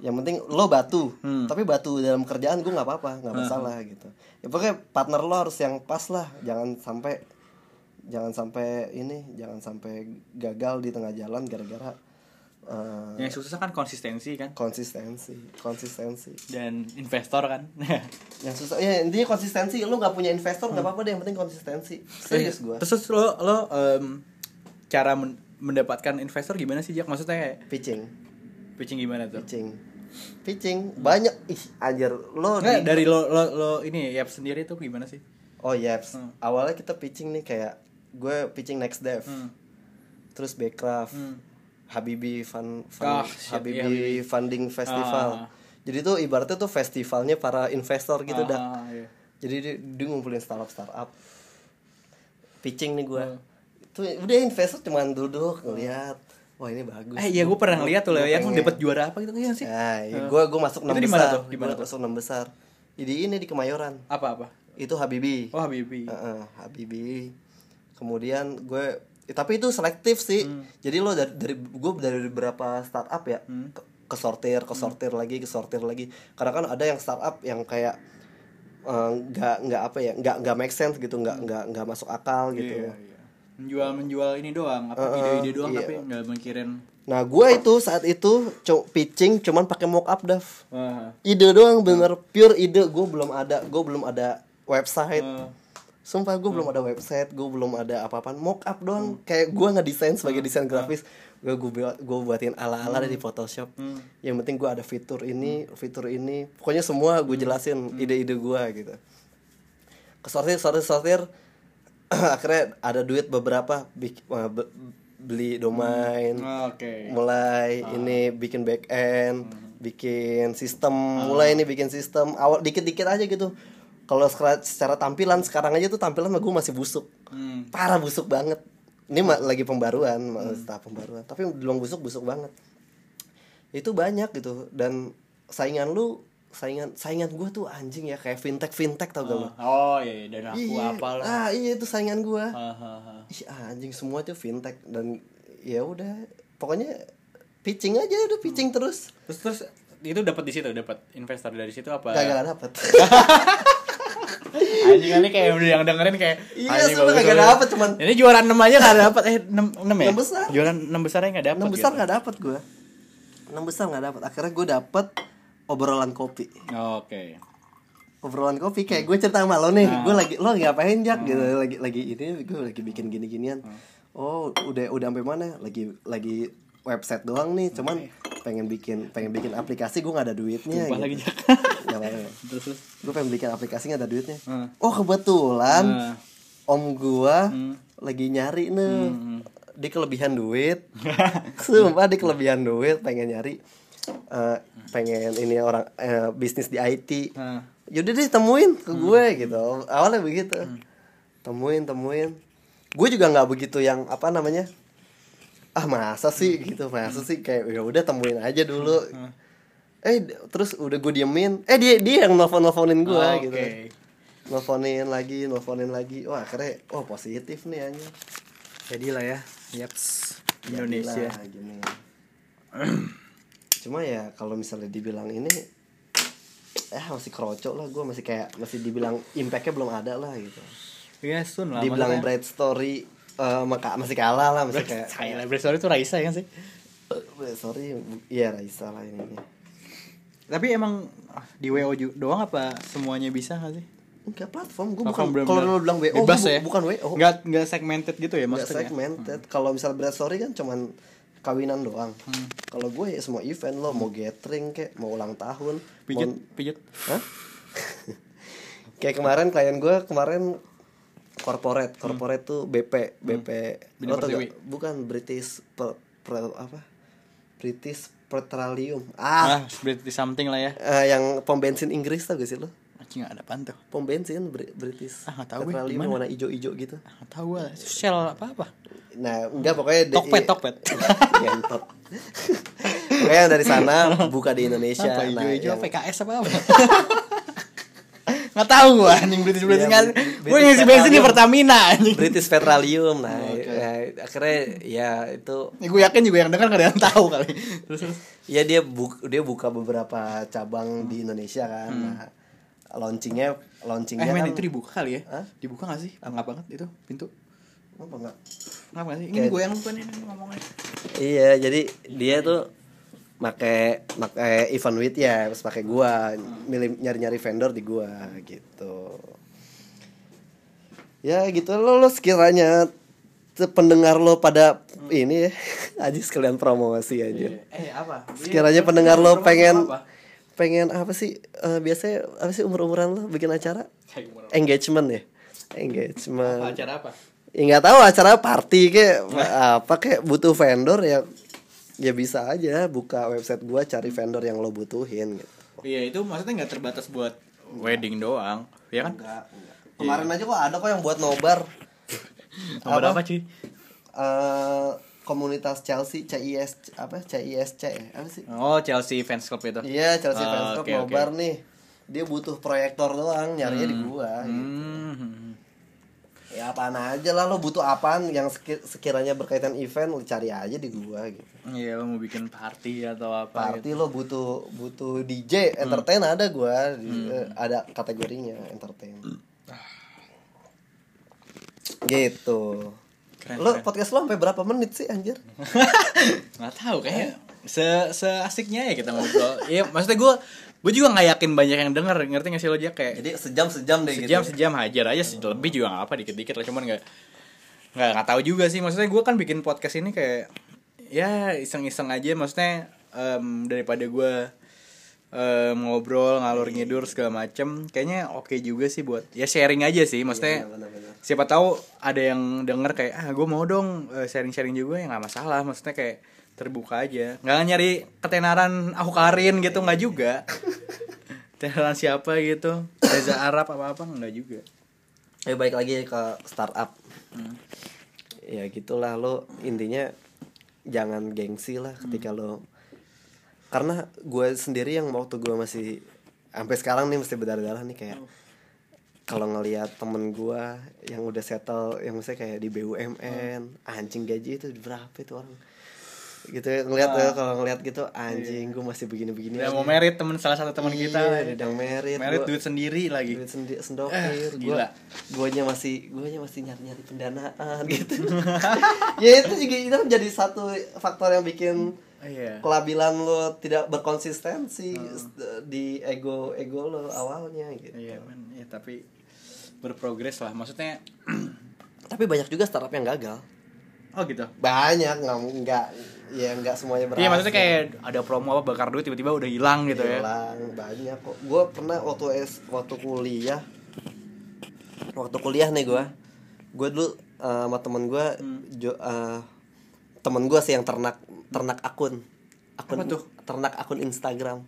yang penting lo batu. Hmm. tapi batu dalam kerjaan gue nggak apa-apa nggak masalah gitu. Ya pokoknya partner lo harus yang pas lah jangan sampai jangan sampai ini jangan sampai gagal di tengah jalan gara-gara eh, yang susah kan konsistensi kan? konsistensi konsistensi. Dan investor kan. yang susah ya intinya konsistensi. Lo nggak punya investor nggak apa-apa deh yang penting konsistensi. Serius gue Terus lo lo em, cara men- mendapatkan investor gimana sih Jack? Maksudnya kayak pitching. Pitching gimana tuh? pitching. Pitching. Banyak. Ih anjir. Lo Nggak, di- dari lo lo lo ini ya sendiri tuh gimana sih? oh yaps. Hmm. awalnya kita pitching nih kayak gue pitching next dev Hmm. terus Backcraft Hmm. Habibi Fun, Fun Ah, Habibi iya, Habibi. Funding Festival Ah. jadi tuh ibaratnya tuh festivalnya para investor gitu dah Ah, iya. jadi dia, dia ngumpulin startup startup pitching nih gue Hmm. tuh udah investor cuman duduk ngeliat wah ini bagus Eh iya gue pernah lihat tuh Gua yang pengen. dapat juara apa gitu kan sih? Ya, gue gue masuk enam besar. tuh? Di mana tuh? masuk enam besar. Di ini di Kemayoran. Apa apa? Itu Habibi. Oh Habibie. Heeh, Habibi. Kemudian gue eh, tapi itu selektif sih. Hmm. Jadi lo dari dari gue dari beberapa startup ya Hmm. ke, ke sortir, ke sortir lagi, ke sortir lagi. Karena kan ada yang startup yang kayak eh, nggak nggak apa ya nggak nggak make sense gitu nggak nggak nggak masuk akal gitu Iya, iya. Menjual menjual ini doang, apa Uh-uh, ide-ide doang iya. tapi nggak mikirin. nah gue itu saat itu co- pitching cuman pakai mock up Dav Wah. ide doang bener pure ide gue belum ada gue belum ada website Eh, sumpah gue belum ada website gue belum ada apa-apaan. Mock up doang. Kayak gue ngedesain sebagai desain grafis. Gue gue buat gue buatin ala-ala dari Photoshop. Yang penting gue ada fitur ini fitur ini. Pokoknya semua gue jelasin ide-ide gue gitu. Kesortir sortir sortir. Akhirnya ada duit beberapa bik- eh, be- beli domain. Oke. mulai ini bikin back end bikin sistem mulai ini bikin sistem awal dikit-dikit aja gitu kalau secara, secara tampilan sekarang aja tuh tampilan gue masih busuk. Hmm. parah busuk banget. Ini ma- lagi pembaruan ma- tahap pembaruan. Tapi belum busuk busuk banget. Itu banyak gitu. Dan saingan lu saingan saingan gue tuh anjing ya kayak fintech fintech tau gak lu? Oh iya, iya. dan aku iya. apalah. ah iya itu saingan gue Hahaha. Ih anjing semua tuh fintech. Dan ya udah pokoknya pitching aja udah pitching terus. Terus terus itu dapat di situ, dapat investor dari situ apa? kagak dapet Anjing ini kayak udah yang dengerin kayak Iya, bagus, kagak dapet, cuman- Ini juara 6 aja enggak dapat eh 6 6 ya? Enam besar. Juara 6 besarnya enggak dapat. enam besar gitu. nggak dapet gue enam besar nggak dapet akhirnya gue dapet obrolan kopi Oke. obrolan kopi kayak gue cerita sama lo nih Nah. gue lagi lo lagi ngapain jak gitu lagi lagi ini gue lagi bikin gini ginian Hmm. oh udah udah sampai mana lagi lagi website doang nih cuman pengen bikin pengen bikin aplikasi gue nggak ada duitnya Tumpah gitu. lagi terus terus. gue pengen bikin aplikasi nggak ada duitnya Hmm. oh kebetulan Nah. om gua Hmm. lagi nyari nih di kelebihan duit sumpah di kelebihan duit pengen nyari eh, pengen ini orang eh, bisnis di IT Nah. yaudah deh temuin ke gue gitu awalnya begitu temuin temuin gue juga nggak begitu yang apa namanya ah masa sih gitu masa sih kayak ya udah temuin aja dulu eh d- terus udah gue diemin eh dia dia yang nelfon nelfonin gue Oke. gitu nelfonin lagi nelfonin lagi wah akhirnya oh positif nih aja Jadilah ya. Yaps. Indonesia. Jadilah gini. cuma ya kalau misalnya dibilang ini eh masih kroco lah gue masih kayak masih dibilang impactnya belum ada lah gitu Iya, sun lah. dibilang maksudnya. bright story eh, maka masih kalah lah masih kayak Saya library story itu Raisa kan sih. Bright story iya Raisa lah ini. Tapi emang ah, di WO doang apa semuanya bisa gak sih? enggak platform gue bukan kalau lu bilang WO bebas bu- ya. bukan WO nggak nggak segmented gitu ya Nggak maksudnya segmented. Kalau misal berat story kan cuman kawinan doang. Hmm. kalau gue ya semua event lo mau gathering kayak mau ulang tahun pijat mau pijat Hah? kayak kemarin klien gue kemarin corporate. Corporate tuh BP BP lo tau gak? bukan British per, per- apa? British Petroleum. Ah. Ah berarti something lah ya. Eh, yang pom bensin Inggris tau gak sih lo? Anjing ada apaan tuh. Pom bensin Bri- British Ah, tahu gue, warna hijau-hijau gitu. Ah, tahu gua. Shell apa apa nah enggak pokoknya Tokped, Tokped. Gentot. pokoknya dari sana buka di Indonesia. Apa nah, hijau-hijau yang- PKS apa apa nggak tahu gua anjing British British Iya, nggak British gua ngisi bensin di Petroleum. Pertamina anjing. British Petroleum nah Oh, Oke. ya, akhirnya ya itu ya, gue yakin juga yang dengar nggak ada yang tahu kali. Terus terus ya dia bu dia buka beberapa cabang di Indonesia kan. Nah launchingnya eh launchingnya men kan itu dibuka kali ya? Hah? dibuka nggak sih? Ngap banget itu pintu. Apa enggak nggak sih? Ini Kayak- gue yang bukan ini ngomongnya. Iya jadi dia tuh make make event with ya terus pakai gua milih nyari nyari vendor di gua gitu. Ya gitu lo lo sekiranya pendengar lo pada ini ya aja sekalian promosi aja. Eh apa? Sekiranya pendengar lo pengen apa? pengen apa sih eh, biasanya apa sih umur umuran lo bikin acara? Engagement ya? Apa, engagement acara apa? Ya nggak tahu acara party kayak apa kayak butuh vendor ya ya bisa aja buka website gua cari vendor yang lo butuhin gitu iya itu maksudnya nggak terbatas buat wedding doang ya kan enggak, kemarin aja kok ada kok yang buat nobar nomor Apa? apa cuy Eh, komunitas Chelsea CIS apa CISC ya? apa sih oh Chelsea fans club itu iya Chelsea Oh, fans club oke. nobar nih dia butuh proyektor doang nyarinya di gua gitu. Hmm. Ya apaan aja lah lo butuh apaan yang seki- sekiranya berkaitan event lo cari aja di gua gitu. Iya lo mau bikin party atau apa party lo butuh butuh DJ entertain ada gua di- eh, ada kategorinya entertain. Gitu. Keren, lo keren. podcast lo sampai berapa menit sih anjir? Nggak tahu kayaknya se se asiknya ya kita ngobrol. Iya maksudnya gue gue juga nggak yakin banyak yang denger ngerti nggak sih lo aja kayak jadi sejam sejam deh sejam gitu. sejam hajar aja sih lebih juga nggak apa dikit dikit lah cuman nggak nggak nggak tahu juga sih. Maksudnya gue kan bikin podcast ini kayak ya iseng iseng aja. Maksudnya em, daripada gue em, ngobrol ngalur ngidur segala macem kayaknya oke juga sih buat ya sharing aja sih. Maksudnya Iya, benar-benar. siapa tahu ada yang denger kayak ah gue mau dong sharing sharing juga ya nggak masalah. Maksudnya kayak terbuka aja. Nggak nyari ketenaran aku Karin gitu nggak juga. Ketenaran siapa gitu? Reza Arab apa apa? Nggak juga. Eh baik lagi ke startup. Hmm. ya gitulah lo intinya jangan gengsi lah ketika lo karena gue sendiri yang waktu gue masih sampai sekarang nih mesti berdarah-darah nih kayak kalau ngelihat temen gue yang udah settle yang misalnya kayak di BUMN anjing gaji itu berapa itu orang gitu ya ngelihat ya kalau ngelihat gitu anjing gue masih begini-begini udah aja. mau merit temen salah satu teman kita. Iya, udah merit merit duit sendiri lagi. duit sendi sendokir Eh, gila. guanya masih guanya masih nyari nyari pendanaan gitu. Ya itu juga itu kan jadi satu faktor yang bikin iya. kelabilan lo tidak berkonsistensi di ego ego lo awalnya gitu. Iya men. Ya tapi berprogres lah. Maksudnya tapi banyak juga startup yang gagal. Oh gitu? Banyak nggak nggak ya nggak semuanya berhasil iya maksudnya kayak ada promo apa bakar duit tiba-tiba udah hilang gitu ya. Hilang, banyak kok. Gue pernah waktu es waktu kuliah waktu kuliah nih gue gue dulu eh, sama temen gue Hmm. jo, eh, temen gue sih yang ternak ternak akun. Akun Apa tuh? ternak akun Instagram.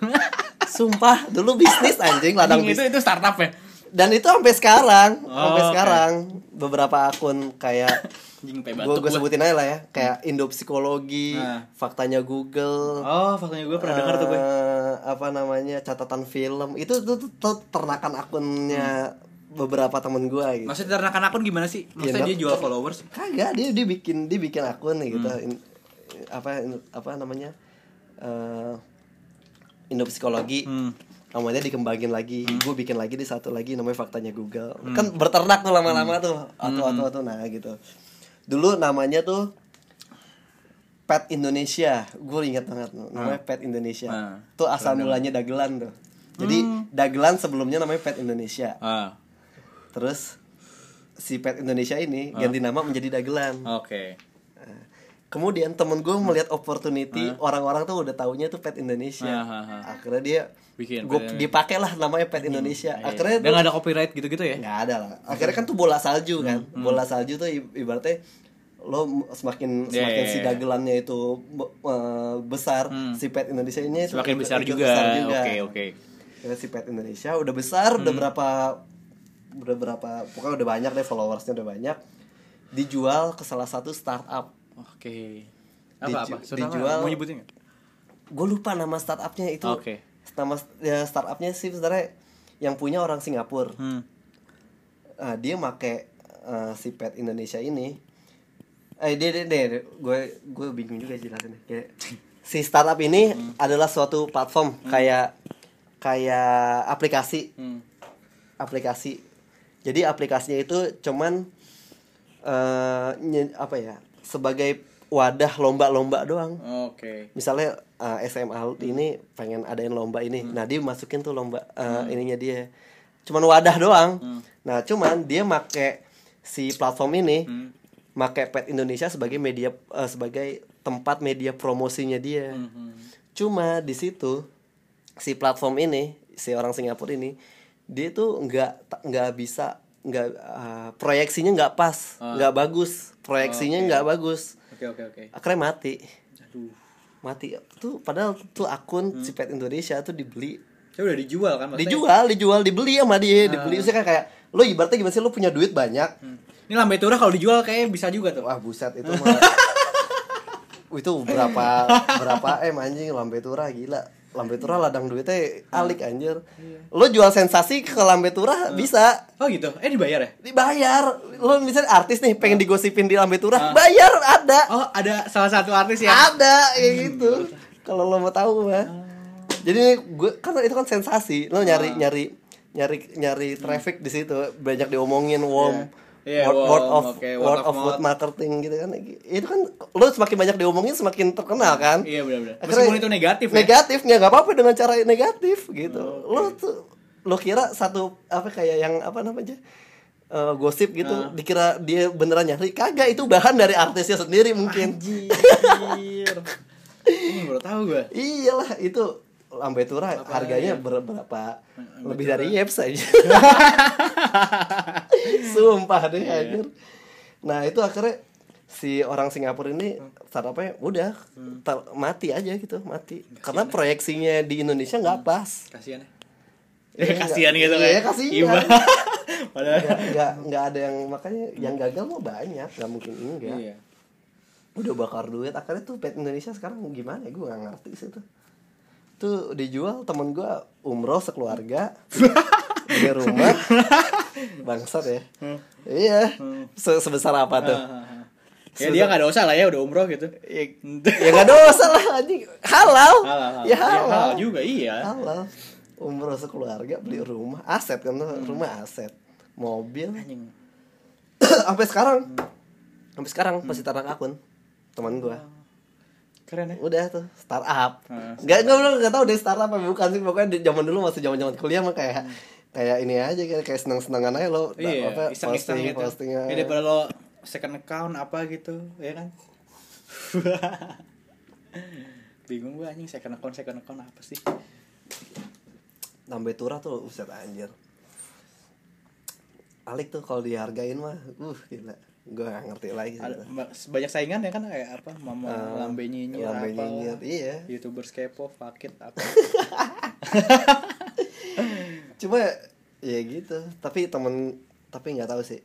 Sumpah dulu bisnis anjing ladang Anjing, itu bisnis itu startup ya? Dan itu sampai sekarang sampai Oh, oke. sekarang beberapa akun kayak gue gue sebutin aja lah ya. Kayak Indo Psikologi Nah. faktanya Google. Oh faktanya gue pernah dengar tuh gue Eh, apa namanya catatan film. Itu tuh, tuh, tuh ternakan akunnya beberapa temen gue gitu. Maksudnya ternakan akun gimana sih? Maksudnya Iya, dia jual followers? Kagak dia dia bikin dia bikin akun gitu. Hmm. In- apa in- apa namanya eh Indo psikologi. Hmm. namanya dikembangin lagi. Gue bikin lagi di satu lagi namanya faktanya Google. Kan berternak tuh lama-lama Hmm. tuh. Atau atau atau nah gitu dulu namanya tuh Pet Indonesia gue ingat banget namanya Pet Indonesia Ah. tuh asal mulanya dagelan tuh jadi Hmm. Dagelan sebelumnya namanya Pet Indonesia. Ah, Terus si Pet Indonesia ini ganti nama menjadi Dagelan. oke. Kemudian temen gue melihat opportunity orang-orang tuh udah taunya tuh Pet Indonesia. Ah, ah, ah. Akhirnya dia Bikin gue dipakai lah namanya Pet Indonesia. Akhirnya Dan ada copyright gitu-gitu ya? nggak ada lah. Akhirnya kan tuh bola salju kan. Hmm, Bola salju tuh ibaratnya lo semakin Yeah, semakin yeah, si dagelannya itu eh, besar, si Pet Indonesia ini Hmm. Semakin besar juga. besar juga. Oke, oke. Ya, si Pet Indonesia udah besar, Hmm. udah berapa udah berapa pokoknya udah banyak deh followersnya udah banyak. Dijual ke salah satu startup. Oke. Apa apa? Sudah dijual- Mau nyebutin nggak? Gue lupa nama startupnya itu. Oke. Nama ya startupnya sih sebenarnya yang punya orang Singapura. Hmm. Ah, dia make eh, si Pet Indonesia ini eh dia dia, dia gue gue bingung juga jelasinnya kayak si startup ini adalah suatu platform kayak kayak aplikasi Hmm. aplikasi jadi aplikasinya itu cuman eh nye- apa ya sebagai wadah lomba-lomba doang. Oke. misalnya uh, SMA ini pengen adain lomba ini. Nah dia masukin tuh lomba uh, ininya dia. Cuman wadah doang. Nah cuman dia make si platform ini Hmm. make Pet Indonesia sebagai media uh, sebagai tempat media promosinya dia. Hmm. cuma di situ si platform ini si orang Singapura ini dia tuh nggak nggak bisa nggak uh, proyeksinya nggak pas nggak bagus. Proyeksinya nggak bagus. Oke, oke, oke. akhirnya mati. Aduh. mati. Tuh padahal tuh akun si Pet Indonesia tuh dibeli. Saya udah dijual kan maksudnya? dijual dijual dibeli sama dia. Dibeli. Maksudnya kan kayak lo ibaratnya gimana sih? Lo punya duit banyak. Ini lambe turah kalau dijual kayaknya bisa juga tuh. wah buset itu mah. Itu berapa berapa em anjing lambe turah gila lambe turah ladang duitnya alik anjir. lo jual sensasi ke lambe turah bisa. Oh gitu. Eh dibayar ya? dibayar. Lo misalnya artis nih pengen digosipin di lambe turah bayar ada. Oh, ada salah satu artis ya. ada kayak gitu. kalau lo mau tahu mah jadi gue kan itu kan sensasi. Lo nyari nyari nyari nyari traffic di situ. Banyak diomongin warm Iya, word, word of oke, word, of mouth marketing gitu kan itu kan lo semakin banyak diomongin semakin terkenal kan Iya benar-benar. Akhirnya- Meskipun itu negatif ya. negatif nggak apa-apa dengan cara negatif gitu lo tuh lo kira satu apa kayak yang apa namanya eh, gosip gitu Ah. dikira dia beneran nyari kagak itu bahan dari artisnya sendiri mungkin Anjir. Ini baru tahu gue. Iyalah itu lambe tura harganya ber- berapa lebih dari Yeps aja. Sumpah deh anjir. Nah, itu akhirnya si orang Singapura ini startupnya udah ter- mati aja gitu, mati. Karena proyeksinya di Indonesia nggak pas. Kasihan ya. Iya, Eh, kasihan gitu iya, kayak. kasihan. Iba. Padahal Nggak nggak nggak ada yang makanya yang gagal mah banyak, nggak mungkin enggak. Iya. udah bakar duit akhirnya tuh pet Indonesia sekarang gimana ya gue gak ngerti sih tuh tuh dijual temen gue umroh sekeluarga. Di rumah. Bangsat ya. Iya. Se- sebesar apa tuh? Ya dia nggak dosa lah ya udah umroh gitu. ya, ya gak dosa lah anjing. Halal, Halal, halal. ya Ya, halal halal. juga, iya. halal. Umroh sekeluarga beli rumah. Aset kan tuh rumah aset. Mobil. Anjing. sampai sekarang. Sampai sekarang masih tarik akun teman gue Keren ya. udah tuh startup Ah, nggak nggak belum nggak tahu deh startup apa bukan sih pokoknya di zaman dulu masih zaman zaman kuliah mah kayak kayak ini aja kayak kayak seneng senengan aja lo Iya, apa, iseng-iseng posting gitu. posting Ya, daripada lo second account apa gitu, ya kan? Bingung gue anjing second account second account apa sih? nambah turah tuh uset anjir Alik tuh kalau dihargain mah uh gila gue gak ngerti lagi sih Ada banyak saingan ya kan kayak apa mama Ah, lambe nyinyir lambe apa nyinyir, iya. youtubers kepo fakit apa. Cuma ya gitu. Tapi temen tapi nggak tahu sih.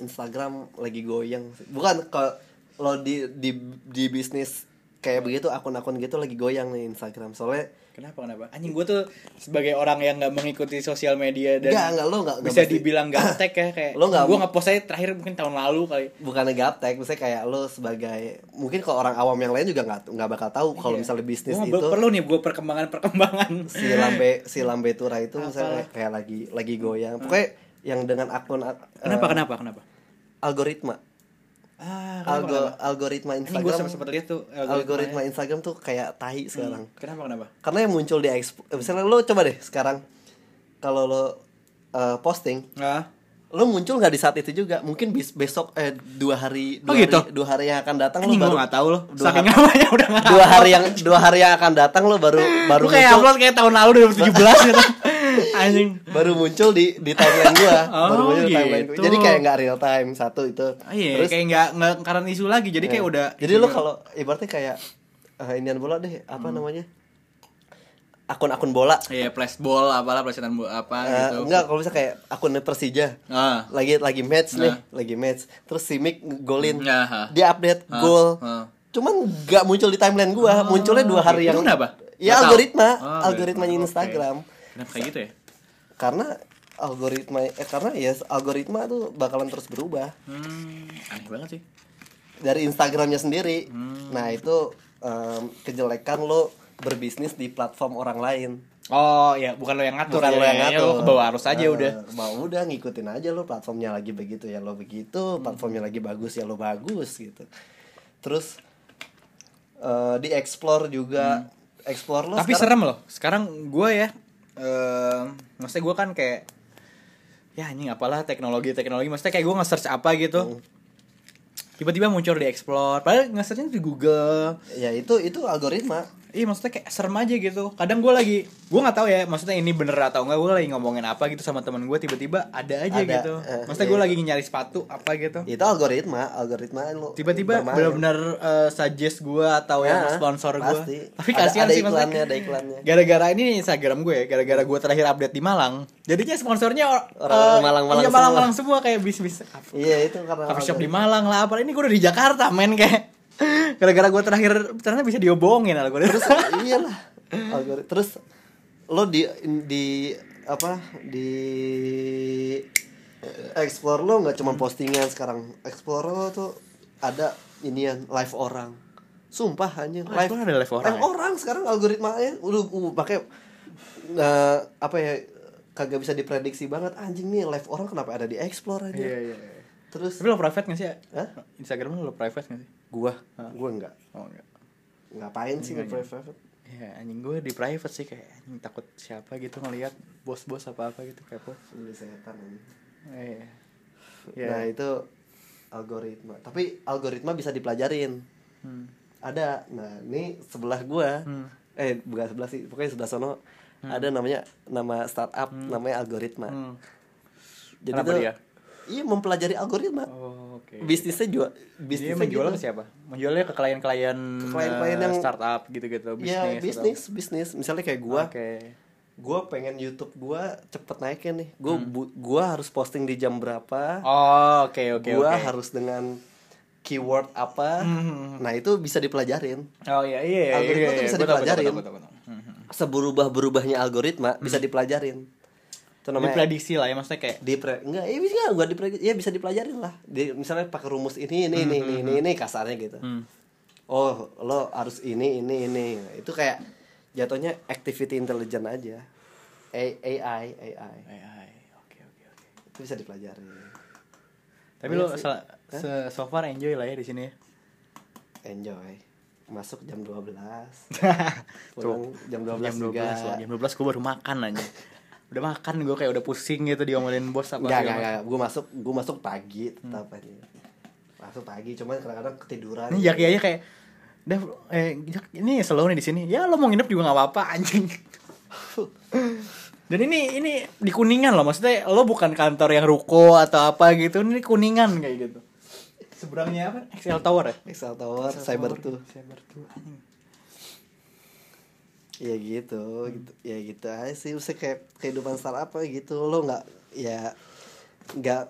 Instagram lagi goyang sih. bukan kalau lo di di di bisnis kayak begitu akun-akun gitu lagi goyang nih Instagram. Soalnya kenapa kenapa? Anjing gue tuh sebagai orang yang nggak mengikuti sosial media dan Enggak, enggak, lo enggak bisa mesti- dibilang gaptek ya kayak Lo nggak- gue ngepost aja terakhir mungkin tahun lalu kali. Bukannya gaptek, misalnya kayak lo sebagai mungkin kalau orang awam yang lain juga nggak nggak bakal tahu kalau Iya. misalnya bisnis Gua itu perlu nih gue perkembangan perkembangan si lambe si lambe tura itu misalnya Apalah. kayak lagi lagi goyang. Pokoknya yang dengan akun kenapa kenapa kenapa? algoritma ah Algo, kenapa? algoritma Ini gue Instagram sempat lihat tuh algoritma Instagram tuh kayak tai sekarang. kenapa kenapa Karena yang muncul di expo, eh, misalnya lo coba deh sekarang kalau lo uh, posting Nah, lo muncul nggak di saat itu juga mungkin bis- besok eh dua hari Oh, dua gitu? hari dua hari yang akan datang lo anjing baru nggak tahu loh. dua Saking hari- udah dua hari yang dua hari yang akan datang lo baru baru Lu kayak muncul upload kayak tahun lalu 2017 gitu. Anjing. baru muncul di di timeline gua Oh, baru muncul di timeline gua. gitu. jadi kayak nggak real time satu itu Ah, Iya, terus kayak nggak nggak karena isu lagi. Jadi kayak eh, udah jadi lo kalau ibaratnya kayak uh, inian bola deh apa Hmm. namanya akun-akun bola Iya, flashball apalah, pelecehan apa Eh, gitu. enggak kalau bisa kayak akun Persija Ah. lagi lagi match nih Nah. lagi match terus si Mick golin ha. dia update Ah, gol ah. cuman nggak muncul di timeline gua munculnya dua hari Itu yang kenapa? ya tahu. algoritma Oh, algoritmanya oke. Instagram Kenapa kayak gitu ya? Karena algoritma eh karena ya algoritma tuh bakalan terus berubah Hmm, aneh banget sih. dari Instagramnya sendiri Hmm. nah itu em, kejelekan lo berbisnis di platform orang lain Oh, ya bukan lo yang ngatur bukan ya, lo yang ya, ngatur lo ke bawah arus aja Nah, udah. mau udah ngikutin aja lo platformnya lagi begitu ya lo begitu platformnya lagi bagus ya lo bagus gitu terus eh, di explore juga explore lo Hmm. Tapi sekarang- serem loh. Sekarang gue ya, eh maksudnya gue kan kayak ya anjing apalah teknologi teknologi. Maksudnya kayak gue nge-search apa gitu. Tiba-tiba muncul di explore padahal nge-searchnya di Google. Ya itu itu algoritma Iya maksudnya kayak serem aja gitu. Kadang gue lagi, gue nggak tahu ya, maksudnya ini bener atau enggak. Gue lagi ngomongin apa gitu sama temen gue, tiba-tiba ada aja Ada, gitu. eh, Maksudnya iya. gue lagi nyari sepatu apa gitu. itu algoritma algoritma lo Tiba-tiba bermain. bener-bener eh, suggest gue atau yang Ya, sponsor gue. Tapi kasihan sih iklannya, maksudnya. ada iklannya. Gara-gara ini Instagram gue ya, gara-gara gue terakhir update di Malang. Jadinya sponsornya or- Orang eh, Malang-Malang iya. Malang-Malang semua kayak bis-bis iya itu karena coffee shop di. Malang lah apa. Ini gue udah di Jakarta men kayak. Gara-gara gue terakhir ternyata bisa diobongin algoritma. iyalah algoritma terus lo di di apa di explore lo nggak cuma postingan sekarang explore lo tuh ada inian live orang sumpah hanya Oh, explore ada live orang ya? orang sekarang algoritmanya udah uh, pakai eh, apa ya kagak bisa diprediksi banget anjing nih live orang kenapa ada di explore aja Iya, iya. terus Tapi lo private gak sih? ya? Hah? Instagram lo private gak sih? Gua gua enggak Oh enggak. ngapain sih Enggak, nge-private Ya anjing gue di private sih kayak anjing takut siapa gitu ngelihat bos-bos apa-apa gitu kepo. Ini setan ini. Eh. Ya. Nah itu algoritma. Tapi algoritma bisa dipelajarin. Hmm. Ada. Nah ini sebelah gua. Hmm. Eh bukan sebelah sih. Pokoknya sebelah sono. Ada namanya nama startup namanya algoritma. Hmm. Jadi Kenapa tuh, dia? Iya mempelajari algoritma. Oh, oke. Bisnisnya juga Dia bisnisnya menjual gitu. siapa? Menjualnya ke klien-klien Ke klien-klien eh, yang- startup gitu-gitu, bisnis. Iya atau- bisnis bisnis. Misalnya kayak gua. Oke. Gua pengen YouTube gua cepet naikin nih. Gua bu- gua harus posting di jam berapa. Hmm. Oh, oke oke gua oke. harus dengan keyword apa. Hmm. Nah itu bisa dipelajarin. Oh iya iya iya. Algoritma iya, tuh iya. bisa tahu, gua tahu, dipelajarin. Hmm, hmm. seberubah-berubahnya algoritma bisa dipelajarin. Itu namanya Diprediksi lah ya maksudnya kayak dipre enggak ya bisa enggak dipre ya bisa dipelajarin lah. Di, misalnya pakai rumus ini ini ini ini, ini ini kasarnya gitu. hmm. Oh, lo harus ini ini ini. Itu kayak jatuhnya activity intelligent aja. A, AI AI. AI. Oke oke oke. Itu bisa dipelajarin. Tapi lo sih. sel- se- so far enjoy lah ya di sini. Enjoy. Masuk jam 12. Tuh. Pulang jam 12 jam 12 juga. loh. Jam 12 gue baru makan aja. Udah makan gue kayak udah pusing gitu diomelin bos apa segala enggak, enggak. Gue masuk, gue masuk pagi tetap aja. Masuk pagi, cuman kadang-kadang ketiduran. Ini Jaki aja kayak Dah, eh, ini slow nih di sini. Ya lo mau nginep juga nggak apa-apa anjing. Dan ini ini di kuningan loh, maksudnya lo bukan kantor yang ruko atau apa gitu, ini kuningan kayak gitu. Seberangnya apa? XL Tower ya? Excel Tower, Cyber tuh. Cyber tuh. anjing. Ya gitu, gitu. Ya gitu aja sih. Usah kayak kehidupan startup apa gitu. Lo nggak ya nggak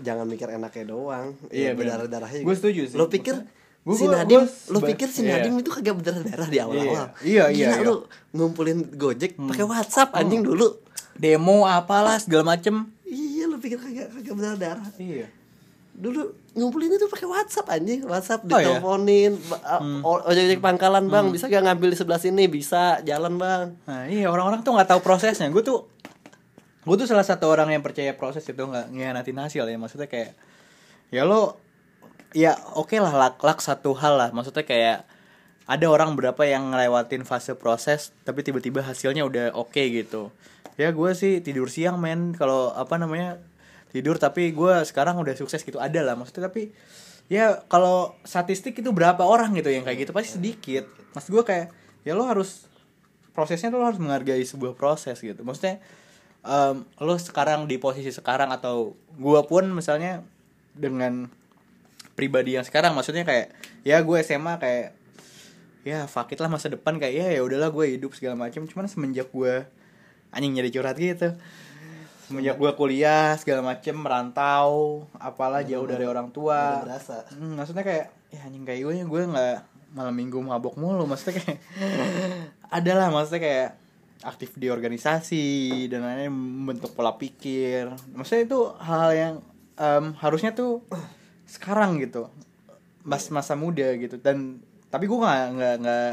jangan mikir enaknya doang. Iya, ya, benar. berdarah-darahnya. Gua setuju sih. Lo pikir Gua- si Nadim, gua lo pikir si iya. Nadim itu kagak berdarah-darah di awal-awal. Iya, iya, Gila, iya. Lo ngumpulin Gojek pakai WhatsApp anjing dulu. Demo apalah segala macem. Iya, lo pikir kagak kagak berdarah-darah. Iya. Dulu ngumpulin itu pakai WhatsApp anjing WhatsApp Oh, iya? diteleponin o- ojek ojek pangkalan bang bisa gak ngambil di sebelah sini bisa jalan bang Nah iya orang-orang tuh nggak tahu prosesnya. Gue tuh gue tuh salah satu orang yang percaya proses itu nggak ngianatin hasil ya. Maksudnya kayak ya lo ya oke lah lak lak satu hal lah. Maksudnya kayak ada orang berapa yang ngelewatin fase proses tapi tiba-tiba hasilnya udah oke gitu. ya gue sih tidur siang men kalau apa namanya tidur tapi gue sekarang udah sukses gitu. Ada lah maksudnya tapi ya kalau statistik itu berapa orang gitu yang kayak gitu pasti sedikit. Maksud gue kayak ya lo harus prosesnya tuh lo harus menghargai sebuah proses gitu. Maksudnya em, lo sekarang di posisi sekarang atau gue pun misalnya dengan pribadi yang sekarang maksudnya kayak ya gue SMA kayak ya fuck it lah masa depan kayak ya ya udahlah gue hidup segala macam cuman semenjak gue anjing jadi curhat gitu semenjak gue kuliah segala macem merantau apalah jauh dari orang tua. Berasa. Hmm, maksudnya kayak ya anjing kayak gue gue nggak malam minggu mabok mulu. Maksudnya kayak adalah maksudnya kayak aktif di organisasi dan lain-lain membentuk pola pikir. Maksudnya itu hal yang em, harusnya tuh sekarang gitu mas masa muda gitu. Dan tapi gue nggak nggak nggak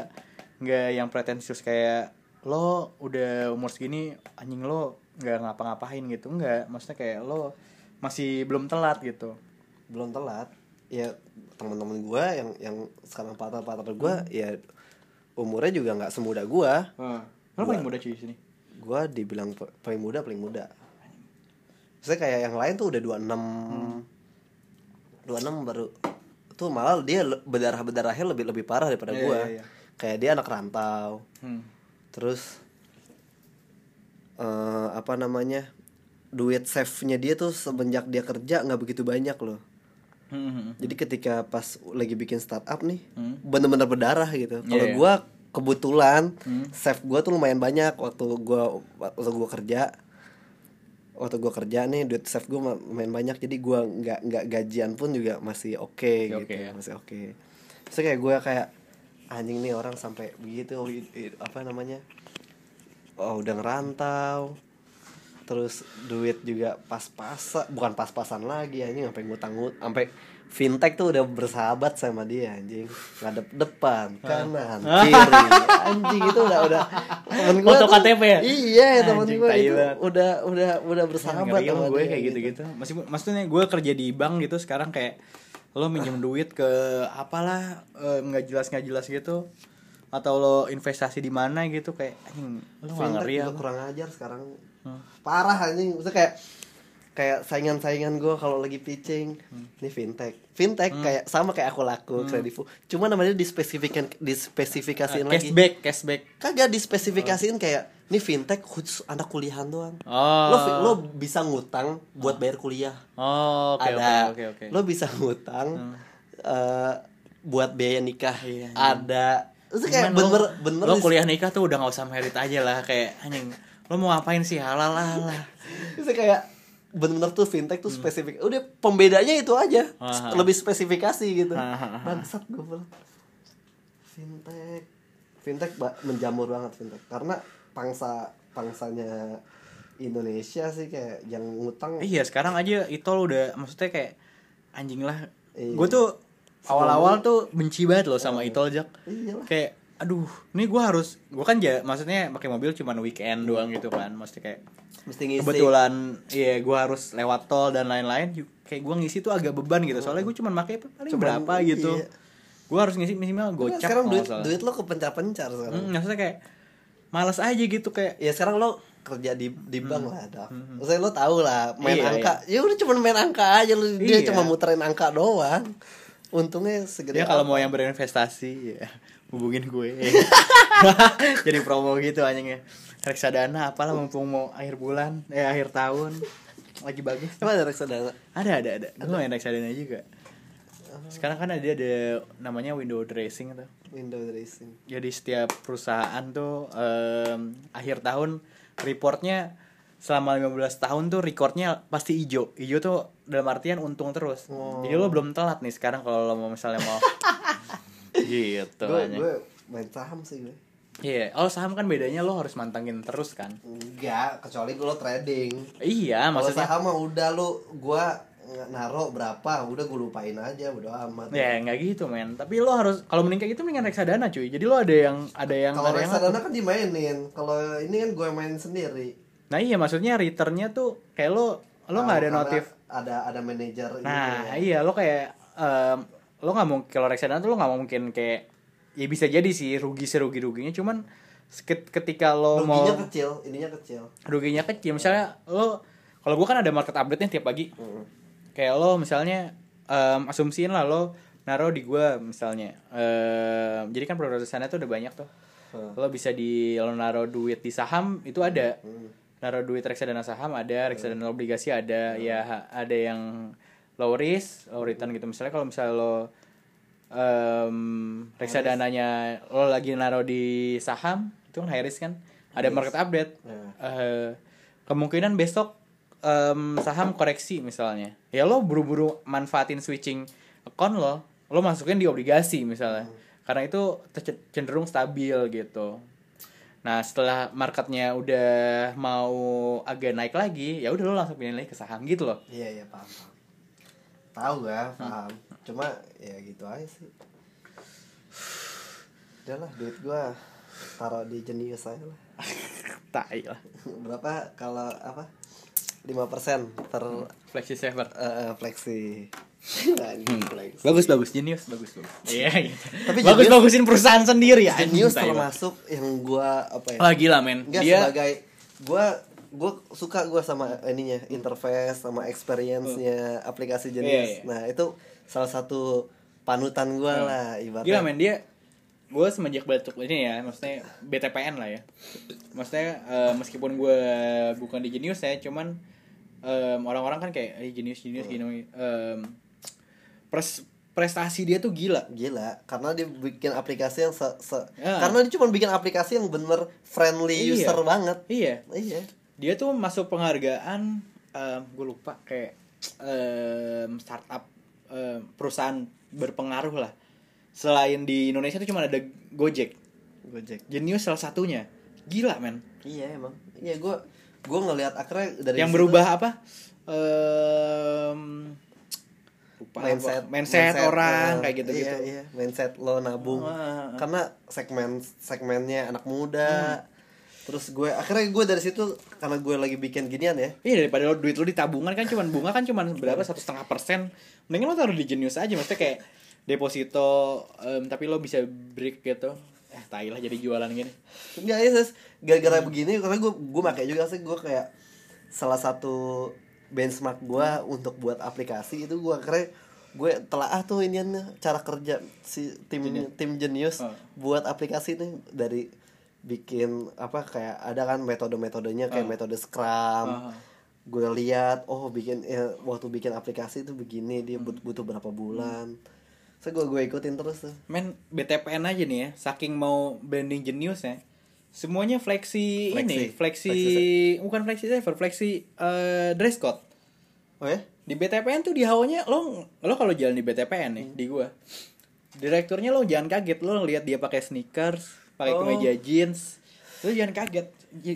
nggak yang pretensius kayak lo udah umur segini anjing lo nggak ngapa-ngapain gitu. Nggak maksudnya kayak lo masih belum telat gitu. Belum telat. Ya teman-teman gue yang yang sekarang partner-partner gue ya umurnya juga nggak semuda gue lo paling muda cuy sini? gue dibilang paling muda paling muda. Saya kayak yang lain tuh udah 26 26 baru tuh malah dia berdarah berdarahnya lebih lebih parah daripada Iya, gue iya, iya. kayak dia anak rantau. Hmm. terus eh apa namanya duit save nya dia tuh semenjak dia kerja nggak begitu banyak loh Hmm, jadi ketika pas lagi bikin startup nih Hmm. bener-bener berdarah gitu kalau Iya, iya. gua kebetulan Hmm. save gua tuh lumayan banyak waktu gua waktu gua kerja waktu gua kerja nih duit save gua ma- lumayan banyak jadi gua nggak nggak gajian pun juga masih oke Masih gitu oke ya. masih oke terus kayak gua kayak anjing nih orang sampai begitu apa namanya oh udah ngerantau. Terus duit juga pas-pasan bukan pas-pasan lagi anjing sampai ngutang ngutang sampai fintech tuh udah bersahabat sama dia anjing. Ngadep depan kanan kiri anjing itu udah udah temen gua Foto KTP ya? iya temen gue itu udah udah udah bersahabat sama gue dia kayak gitu-gitu. Masih maksudnya gue kerja di bank gitu sekarang kayak lo minjem duit ke apalah eh, nggak jelas nggak jelas gitu atau lo investasi di mana gitu kayak anjing lo ngeri ya kurang ajar sekarang. Parah anjing. Maksudnya kayak kayak saingan-saingan gue kalau lagi pitching. Ini fintech. Fintech kayak sama kayak aku laku kredivo cuma namanya dispesifikan dispesifikasiin lagi. cashback cashback. Kagak dispesifikasiin kayak ini fintech khusus anak kuliahan doang. Oh. Lo lo bisa ngutang buat bayar kuliah. Oh oke oke ada. oke oke lo bisa ngutang eh, buat biaya nikah. Iya, ada itu kayak Cuman bener lo, bener lo kuliah nikah tuh udah nggak usah merit aja lah kayak anjing lo mau ngapain sih halal lah lah Itu kayak bener-bener tuh fintech tuh spesifik. Udah pembedanya itu aja. Hmm. Aha. Lebih spesifikasi gitu. Bangsat gue bilang. Fintech. Fintech ba- menjamur banget fintech karena pangsa pangsanya Indonesia sih kayak yang ngutang iya sekarang aja itu lo udah maksudnya kayak anjing lah Iya. gue tuh awal-awal tuh benci banget loh sama Itol Jak Iya lah. kayak aduh ini gue harus gue kan ja, maksudnya pakai mobil cuma weekend doang gitu kan maksudnya kayak mesti ngisi. kebetulan iya gue harus lewat tol dan lain-lain kayak gue ngisi tuh agak beban gitu soalnya gue cuma pakai paling Cuman, berapa gitu iya. gue harus ngisi minimal gocap sekarang duit salah. duit lo kepencar-pencar sekarang. Hmm, maksudnya kayak malas aja gitu kayak Ya sekarang lo kerja di di bank lah, Daf. Maksudnya lo tau lah main Hmm. Iya, angka. Ya udah cuma main angka aja lo dia Iya. cuma muterin angka doang. Untungnya segede dia kalau apa. mau yang berinvestasi ya hubungin gue. Jadi promo gitu anjingnya reksadana apalah mumpung mau akhir bulan eh akhir tahun. Lagi bagus. Emang ada reksadana? ada ada ada. Gue main reksadana juga. Sekarang kan ada ada namanya window dressing tuh. Window dressing. jadi setiap perusahaan tuh em, akhir tahun reportnya selama 15 tahun tuh recordnya pasti hijau. Hijau tuh dalam artian untung terus Oh. jadi lo belum telat nih sekarang kalau lo mau misalnya mau gitu Gue gue main saham sih gue. Iya, oh saham kan bedanya lo harus mantengin terus kan. Enggak, kecuali lo trading. Iya, Kalau maksudnya saham mah udah lo gua naro berapa, udah gue lupain aja, udah amat. ya nggak gitu men. Tapi lo harus kalau mending kayak gitu mendingan reksadana cuy. Jadi lo ada yang ada yang Kalau ada yang reksadana kan dimainin, kalau ini kan gue main sendiri. Nah iya maksudnya returnnya tuh kayak lo lo nggak ada Karena notif. Ada ada manajer Nah ini. iya lo kayak em, lo nggak mau kalau reksadana tuh lo nggak mungkin kayak ya bisa jadi sih rugi serugi ruginya cuman Ket- ketika lo mau ruginya kecil ininya kecil. Ruginya kecil. Misalnya lo kalau gua kan ada market update nya tiap pagi. Kayak lo misalnya em, asumsiin lah lo naro di gua misalnya. Em, jadi kan produsennya tuh udah banyak tuh. Hmm. lo bisa di lo naro duit di saham itu ada naro duit reksadana saham ada reksadana obligasi ada ya ha- ada yang low risk low return gitu. Misalnya kalau misalnya lo em, reksadananya lo lagi naro di saham itu kan high risk kan? Ada market update. Nah. Eh, kemungkinan besok em, saham koreksi misalnya. Ya lo buru-buru manfaatin switching account lo lo masukin di obligasi misalnya. Karena itu cenderung stabil gitu nah setelah marketnya udah mau agak naik lagi ya udah lo langsung pindah lagi ke saham gitu loh. Iya iya paham paham. Tahu gak paham. Cuma ya gitu aja sih. Udah lah duit gua taruh di jenius saya lah. Tai lah. Berapa kalau apa? 5% per flexi saver. Eh, fleksi Fleksi. bagus bagus genius bagus bagus iya gitu. Tapi bagus Genius- bagusin perusahaan sendiri ya Jenius lah. termasuk yang gua apa ya Wah gila men dia sebagai gua gua suka gua sama ininya interface sama experience-nya aplikasi Iya, jenis. iya. Nah, itu salah satu panutan gua lah ibaratnya. Gila men dia gue semenjak batuk ini ya maksudnya BTPN lah ya maksudnya eh, meskipun gue bukan di Genius ya cuman em, orang-orang kan kayak eh, Genius Genius gini em, pres prestasi dia tuh gila Gila, karena dia bikin aplikasi yang se, se- Ya. karena dia cuma bikin aplikasi yang bener friendly Iya. user banget. iya Iya. dia tuh masuk penghargaan gue lupa kayak em, startup em, perusahaan berpengaruh lah selain di Indonesia tuh cuma ada Gojek Gojek. Genius salah satunya gila men Iya emang. Iya gua gua ngelihat akhirnya dari yang situ berubah apa Em, lupa mindset apa. mindset, orang eh, kayak gitu gitu iya, iya. mindset lo nabung ah. karena segmen segmennya anak muda Hmm. terus gue akhirnya gue dari situ karena gue lagi bikin ginian ya iya daripada lo duit lo di tabungan kan cuman bunga kan cuman berapa satu setengah persen mendingan lo taruh di Genius aja maksudnya kayak deposito em, tapi lo bisa break gitu eh tai lah jadi jualan gini Enggak ya Sis. Hmm. gara-gara begini karena gue gue pakai juga sih gue kayak salah satu benchmark gue untuk buat aplikasi itu gue akhirnya gue telah tuh iniannya cara kerja si tim tim Genius Oh. buat aplikasi ini dari bikin apa kayak ada kan metode-metodenya kayak Oh. metode Scrum Oh. gue lihat oh bikin ya, waktu bikin aplikasi itu begini dia Hmm. but- butuh berapa bulan so gue gue ikutin terus tuh men BTPN aja nih ya saking mau branding Genius ya semuanya flexi, Flexi. ini flexi, Flexi bukan flexi saver flexi eh, dress code. Oh ya? Di BTPN tuh di hawanya lo lo kalau jalan di BTPN nih di gua direkturnya lo jangan kaget lo lihat dia pakai sneakers pakai Oh. kemeja jeans lo jangan kaget.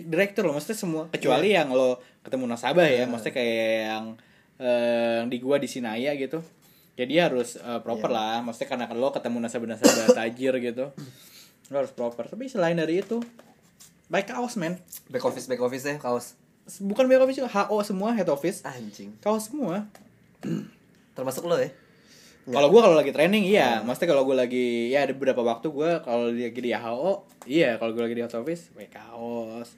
Direktur lo maksudnya semua kecuali yang lo ketemu nasabah ya maksudnya kayak yang eh, di gua di Sinaya gitu. Ya dia harus eh, proper Iya. lah maksudnya karena lo ketemu nasabah-nasabah tajir gitu lo harus proper. Tapi selain dari itu baik kaos men back office back office ya kaos bukan back office juga HO semua head office anjing kaos semua termasuk lo ya. Kalau gue kalau lagi training iya, maksudnya kalau gue lagi ya ada beberapa waktu gue kalau lagi di HO, iya kalau gue lagi di hot office pakai kaos.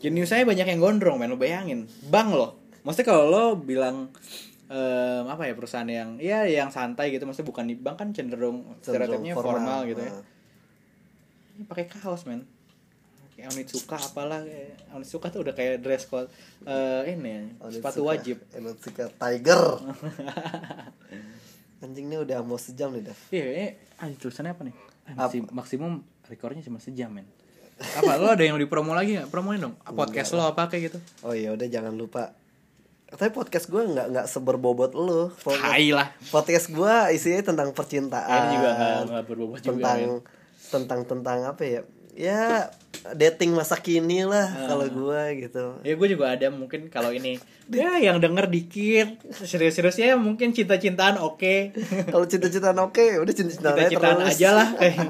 Jenius saya banyak yang gondrong, men lo bayangin. Bang lo. Maksudnya kalau lo bilang em, apa ya perusahaan yang ya yang santai gitu, maksudnya bukan di bank kan cenderung stereotipnya formal, gitu ya. Nah. Ini pakai kaos, men. Kayak Onitsuka apalah kayak Onitsuka tuh udah kayak dress code eh ini sepatu Onitsuka- wajib. Onitsuka Tiger anjing ini udah mau sejam nih Dav Iya, ini ah, tulisannya apa nih? Ah, maksim- maksimum rekornya cuma sejam, men. Apa lo ada yang di promo lagi nggak? Promoin dong. Podcast lo apa kayak gitu? oh iya udah jangan lupa tapi podcast gue nggak nggak seberbobot lo podcast, Hai lah. podcast gue isinya tentang percintaan juga nggak- nggak berbobot juga, tentang tentang tentang apa ya ya dating masa kini lah Ah. kalau gue gitu Ya gue juga ada mungkin kalau ini ya yang denger dikit serius-seriusnya mungkin cinta-cintaan oke kalau cinta-cintaan oke udah cinta-cintaan terus. aja lah eh.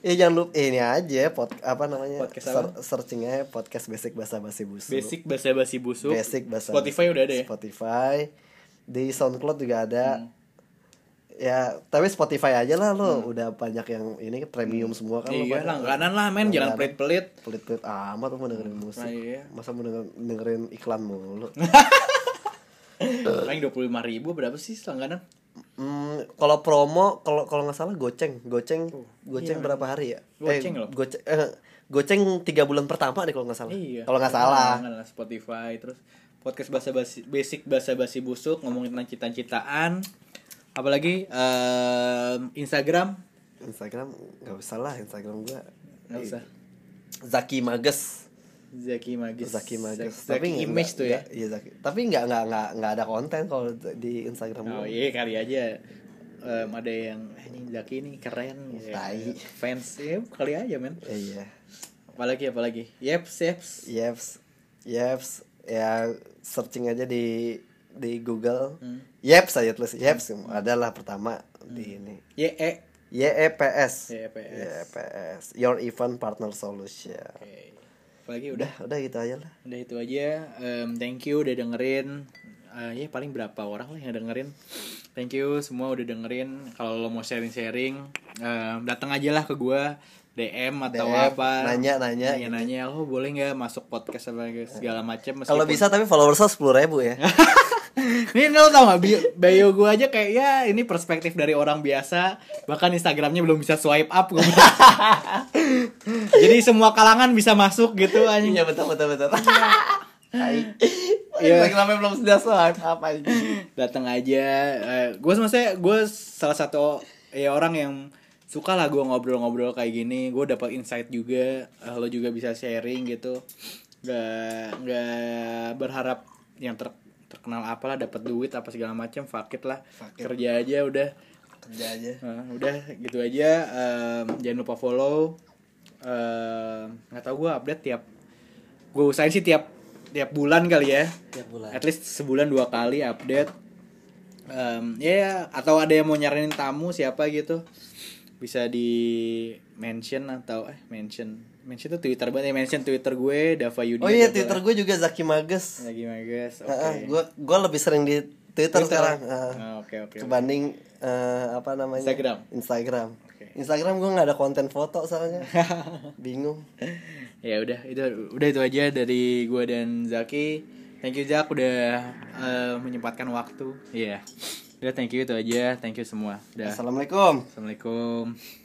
ya jangan lupa ini aja pod apa namanya Podcast apa? Ser- searching aja podcast basic bahasa basi busuk basic bahasa basi busuk basic bahasa Spotify udah ada ya Spotify di SoundCloud juga ada Hmm. Ya tapi Spotify aja lah lo udah banyak yang ini premium semua kan lo Hmm. iya langganan lah men. Jangan pelit pelit pelit-pelit amat lo mau dengerin musik. Iya. masa mau denger- dengerin iklan mulu? Paling dua puluh lima ribu berapa sih langganan? Hmm, kalau promo kalau kalau nggak salah goceng. Goceng goceng berapa hari ya? Oh, iya, Goceng loh. goceng eh, goceng tiga bulan pertama deh kalau nggak salah. Iya. kalau nggak salah. Lah, Spotify. Terus podcast bahasa basi basic bahasa basi busuk ngomongin tentang cita-citaan. Apalagi em, Instagram Instagram nggak usah lah Instagram gua nggak usah. Zaki Mages Zaki Magis. Zaki Mages Zaki nggak- Image tuh ya. iya Zaki tapi nggak nggak nggak nggak ada konten kalau di Instagram Oh gua. iya kali aja em, ada yang anjing Zaki ini keren ya. Tai. fans ya kali aja men iya apalagi apalagi yeps yeps Yeps Yeps ya searching aja di di Google Hmm. Yeps aja tulis. Yeps adalah pertama di ini. Ye e. YEPS YEPS. YEPS Your Event Partner Solution. Oke. apalagi udah. Udah udah gitu aja lah. Udah itu aja. Em, thank you udah dengerin. Eh, ya paling berapa orang lah yang dengerin. Thank you semua udah dengerin. Kalau lo mau sharing sharing datang aja lah ke gua. DM atau DM, apa. nanya, nanya, nanya nanya. Lo boleh nggak masuk podcast apa segala macam kalau bisa tapi followersnya sepuluh ribu ya ini lo tau gak bio, bio gue aja kayak ya ini perspektif dari orang biasa. Bahkan Instagramnya belum bisa swipe up bilang. jadi semua kalangan bisa masuk gitu anjing. Iya betul betul betul. Iya. Instagramnya belum sudah swipe apa ini datang aja. Gue maksudnya gue salah satu ya orang yang suka lah gue ngobrol-ngobrol kayak gini. Gue dapat insight juga Eh, lo juga bisa sharing gitu. Nggak nggak berharap yang ter terkenal apalah dapat duit apa segala macam fakit lah. Fuck it. kerja aja udah. Kerja aja. Nah, udah gitu aja. Em, jangan lupa follow. Nggak tahu gue update tiap gue usahain sih tiap tiap bulan kali ya. Tiap bulan. At least sebulan dua kali update. Em, ya atau ada yang mau nyaranin tamu siapa gitu. Bisa di mention atau eh mention mention tuh twitter banget ya mention twitter gue Dava Yudi oh iya Twitter gue juga Zaki Mages. Lagi guys oke. gue gue lebih sering di Twitter, sekarang. Ah. Ah, oke oke kebanding eh, apa namanya? Instagram. Instagram. Oke. Instagram gue nggak ada konten foto soalnya. Bingung. Ya udah itu udah itu aja dari gue dan Zaki. Thank you Zak udah eh, menyempatkan waktu. Iya. Udah thank you itu aja. Thank you semua. Udah. Assalamualaikum. Assalamualaikum